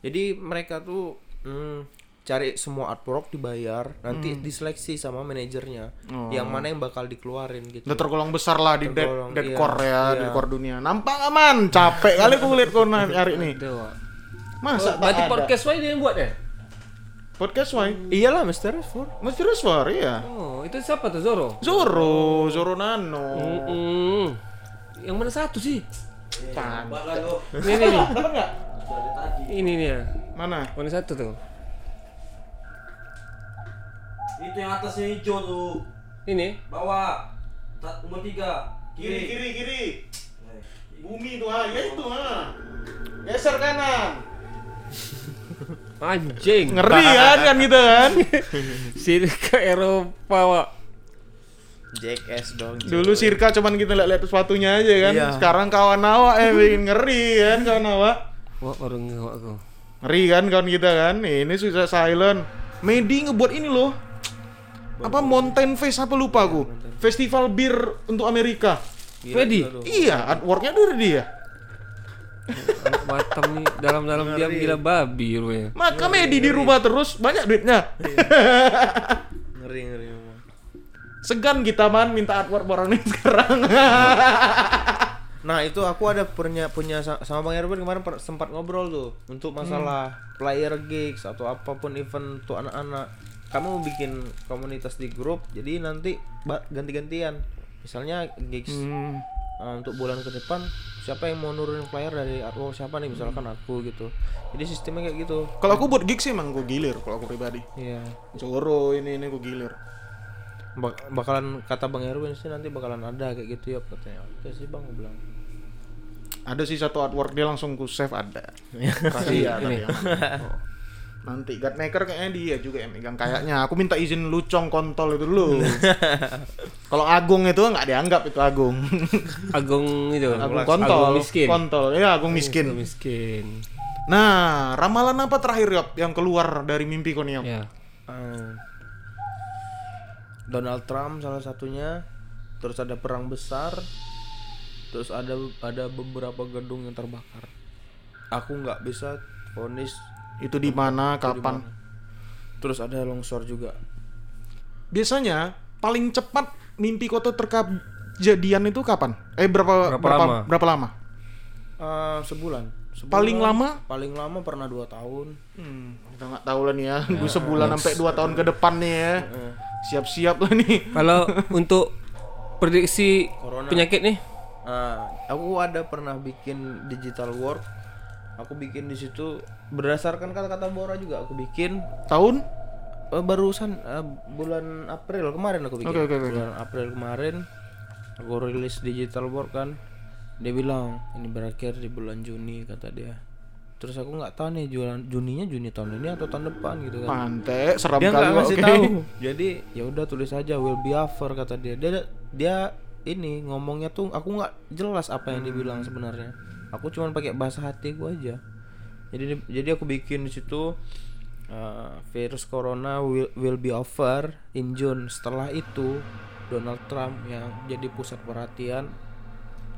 Speaker 3: Jadi mereka tuh hmm, cari semua artwork dibayar nanti
Speaker 1: Hmm.
Speaker 3: diseleksi sama manajernya
Speaker 1: Oh.
Speaker 3: yang mana yang bakal dikeluarin gitu
Speaker 1: Udah tergolong besar lah di dead,
Speaker 3: Tergolong,
Speaker 1: dead
Speaker 3: iya,
Speaker 1: core ya,
Speaker 3: iya.
Speaker 1: dead core dunia. Nampak aman, capek kali aku lihat kau nyari nih. Masa tak
Speaker 2: Berarti
Speaker 1: ada?
Speaker 2: podcast Wai dia yang buat ya?
Speaker 1: Podcast why?
Speaker 3: iyalah Mister Four
Speaker 1: Mesti Reswar ya.
Speaker 2: Oh, itu siapa tuh Zoro?
Speaker 1: Zoro, Zoro Nano.
Speaker 2: Mm-mm. Yang mana satu sih?
Speaker 1: Pan.
Speaker 2: Ini nih.
Speaker 1: Dapat?
Speaker 2: Ini nih ya.
Speaker 1: Mana?
Speaker 2: Mana satu tuh?
Speaker 4: Itu yang atasnya hijau tuh.
Speaker 2: Ini.
Speaker 4: Bawah. Nomor tiga.
Speaker 1: Kiri,
Speaker 4: Kiri.
Speaker 1: kiri, kiri. Bumi tuh ah, ya itu ah. Geser kanan. (laughs)
Speaker 2: Anjing.
Speaker 1: Ngeri kan kan gitu kan? (laughs)
Speaker 2: Sini ke Eropa, Wak.
Speaker 3: Jackass dong
Speaker 1: Dulu Sirka cuman kita lihat-lihat sepatunya aja kan.
Speaker 3: Iya.
Speaker 1: Sekarang kawan awak eh bikin ngeri kan kawan awak.
Speaker 2: Wah, orang ngewak aku.
Speaker 1: Ngeri kan kawan kita kan. Ini susah silent. Medi ngebuat ini loh. Apa Mountain Face apa lupa aku. Festival bir untuk Amerika.
Speaker 2: Fedi,
Speaker 1: Iya, artworknya dari dia.
Speaker 2: anak Batam nih dalam-dalam dia gila babi rupanya.
Speaker 1: Maka Medi di rumah terus banyak duitnya.
Speaker 3: ngeri ngeri
Speaker 1: Segan kita man minta artwork orang ini sekarang. (laughs)
Speaker 3: Nah itu aku ada punya punya sa- sama Bang Erwin kemarin per- sempat ngobrol tuh untuk masalah player gigs atau apa pun event untuk anak-anak. Kamu bikin komunitas di grup, jadi nanti ba- ganti-gantian. Misalnya gigs
Speaker 1: Hmm.
Speaker 3: uh, untuk bulan ke depan, siapa yang mau nurunin player dari artwork siapa nih? Misalkan aku gitu. Jadi sistemnya kayak gitu.
Speaker 1: Kalau aku buat gigs sih emang gue gilir kalau aku pribadi.
Speaker 3: Iya.
Speaker 1: Zoro ini ini gue gilir.
Speaker 3: Bak- bakalan kata Bang Erwin sih nanti bakalan ada kayak gitu ya katanya. Oke sih Bang aku bilang.
Speaker 1: Ada sih satu artwork dia langsung ku save ada. (laughs) Rahasia tapi yang- oh. (laughs) Nanti Godmaker kayaknya dia juga yang megang kayaknya. Aku minta izin lucong kontol itu dulu. (laughs) Kalau Agung itu nggak dianggap itu Agung. (laughs)
Speaker 2: Agung itu.
Speaker 1: Agung kontol.
Speaker 2: Agung miskin.
Speaker 1: Kontol. Ya Agung miskin.
Speaker 2: Agung miskin.
Speaker 1: Nah, ramalan apa terakhir Yop yang keluar dari mimpi kau nih Yop?
Speaker 2: Ya.
Speaker 3: Eh, Donald Trump salah satunya terus ada perang besar terus ada ada beberapa gedung yang terbakar aku nggak bisa vonis
Speaker 1: Itu di mana, kapan?
Speaker 3: terus ada longsor juga
Speaker 1: Biasanya paling cepat mimpi kau tuh terkejadian itu kapan? Eh berapa
Speaker 2: Berapa
Speaker 1: berapa
Speaker 2: lama?
Speaker 1: berapa lama?
Speaker 3: Eh, sebulan. Sebulan.
Speaker 1: Paling lama?
Speaker 3: paling lama pernah dua tahun
Speaker 1: Hmm, kita nggak tahu lah nih ya. Gue sebulan sampai dua tahun ke depan nih ya. Siap-siap lah nih.
Speaker 2: Kalau untuk prediksi
Speaker 3: Corona.
Speaker 2: penyakit nih,
Speaker 3: Nah, aku ada pernah bikin digital work. Aku bikin di situ berdasarkan kata-kata Bora juga aku bikin
Speaker 1: Tahun?
Speaker 3: Eh, barusan eh, bulan April kemarin aku bikin.
Speaker 1: Oke, oke, oke.
Speaker 3: Bulan April kemarin aku rilis digital work kan. Dia bilang ini berakhir di bulan Juni kata dia. Terus aku nggak tahu nih jualan Juninya Juni tahun ini atau tahun depan gitu kan.
Speaker 1: Pantai, seram
Speaker 3: Dia
Speaker 1: kali
Speaker 3: nggak ngasih
Speaker 1: oke.
Speaker 3: tahu. Jadi ya udah tulis aja will be over kata dia. Dia dia ini ngomongnya tuh aku nggak jelas apa yang dibilang sebenarnya. Aku cuma pakai bahasa hatiku aja. Jadi jadi aku bikin di situ uh, virus corona will, will be over in June. Setelah itu Donald Trump yang jadi pusat perhatian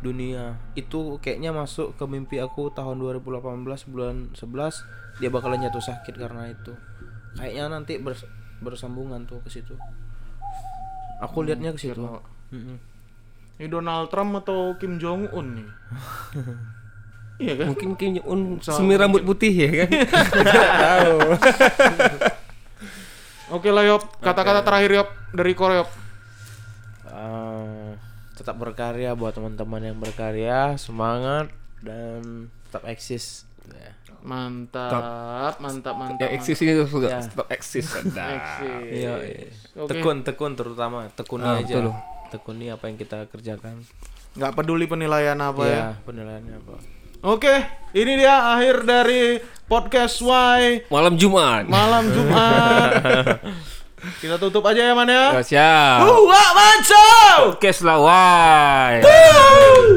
Speaker 3: dunia itu kayaknya masuk ke mimpi aku tahun 2018 bulan 11 dia bakalan jatuh sakit karena itu kayaknya nanti bers- bersambungan tuh ke situ aku lihatnya ke situ Mm-mm.
Speaker 1: Ini Donald Trump atau Kim Jong Un nih? (laughs) iya kan?
Speaker 2: mungkin Kim Jong Un semir rambut putih ya kan? (laughs) Tahu.
Speaker 1: Oke lah Yop, kata-kata terakhir Yop dari Korea Yop.
Speaker 3: Eh, tetap berkarya buat teman-teman yang berkarya semangat dan tetap eksis Ya.
Speaker 1: Mantap, mantap, mantap.
Speaker 2: Ya eksis ini tuh sudah
Speaker 3: Ya.
Speaker 2: stop eksis. Nah.
Speaker 1: Eksis.
Speaker 3: Iya, iya.
Speaker 1: Oke.
Speaker 3: tekun tekun terutama tekuni
Speaker 2: Ah,
Speaker 3: aja
Speaker 2: betul.
Speaker 3: tekuni apa yang kita kerjakan
Speaker 1: Nggak peduli penilaian apa ya.
Speaker 3: ya penilaiannya apa
Speaker 1: Oke, ini dia akhir dari podcast Y
Speaker 2: Malam Jumat.
Speaker 1: malam Jumat. (laughs) Kita tutup aja ya man ya.
Speaker 2: Ya, siap.
Speaker 1: Wah, mantap!
Speaker 2: Podcast lah, why?
Speaker 1: Woo!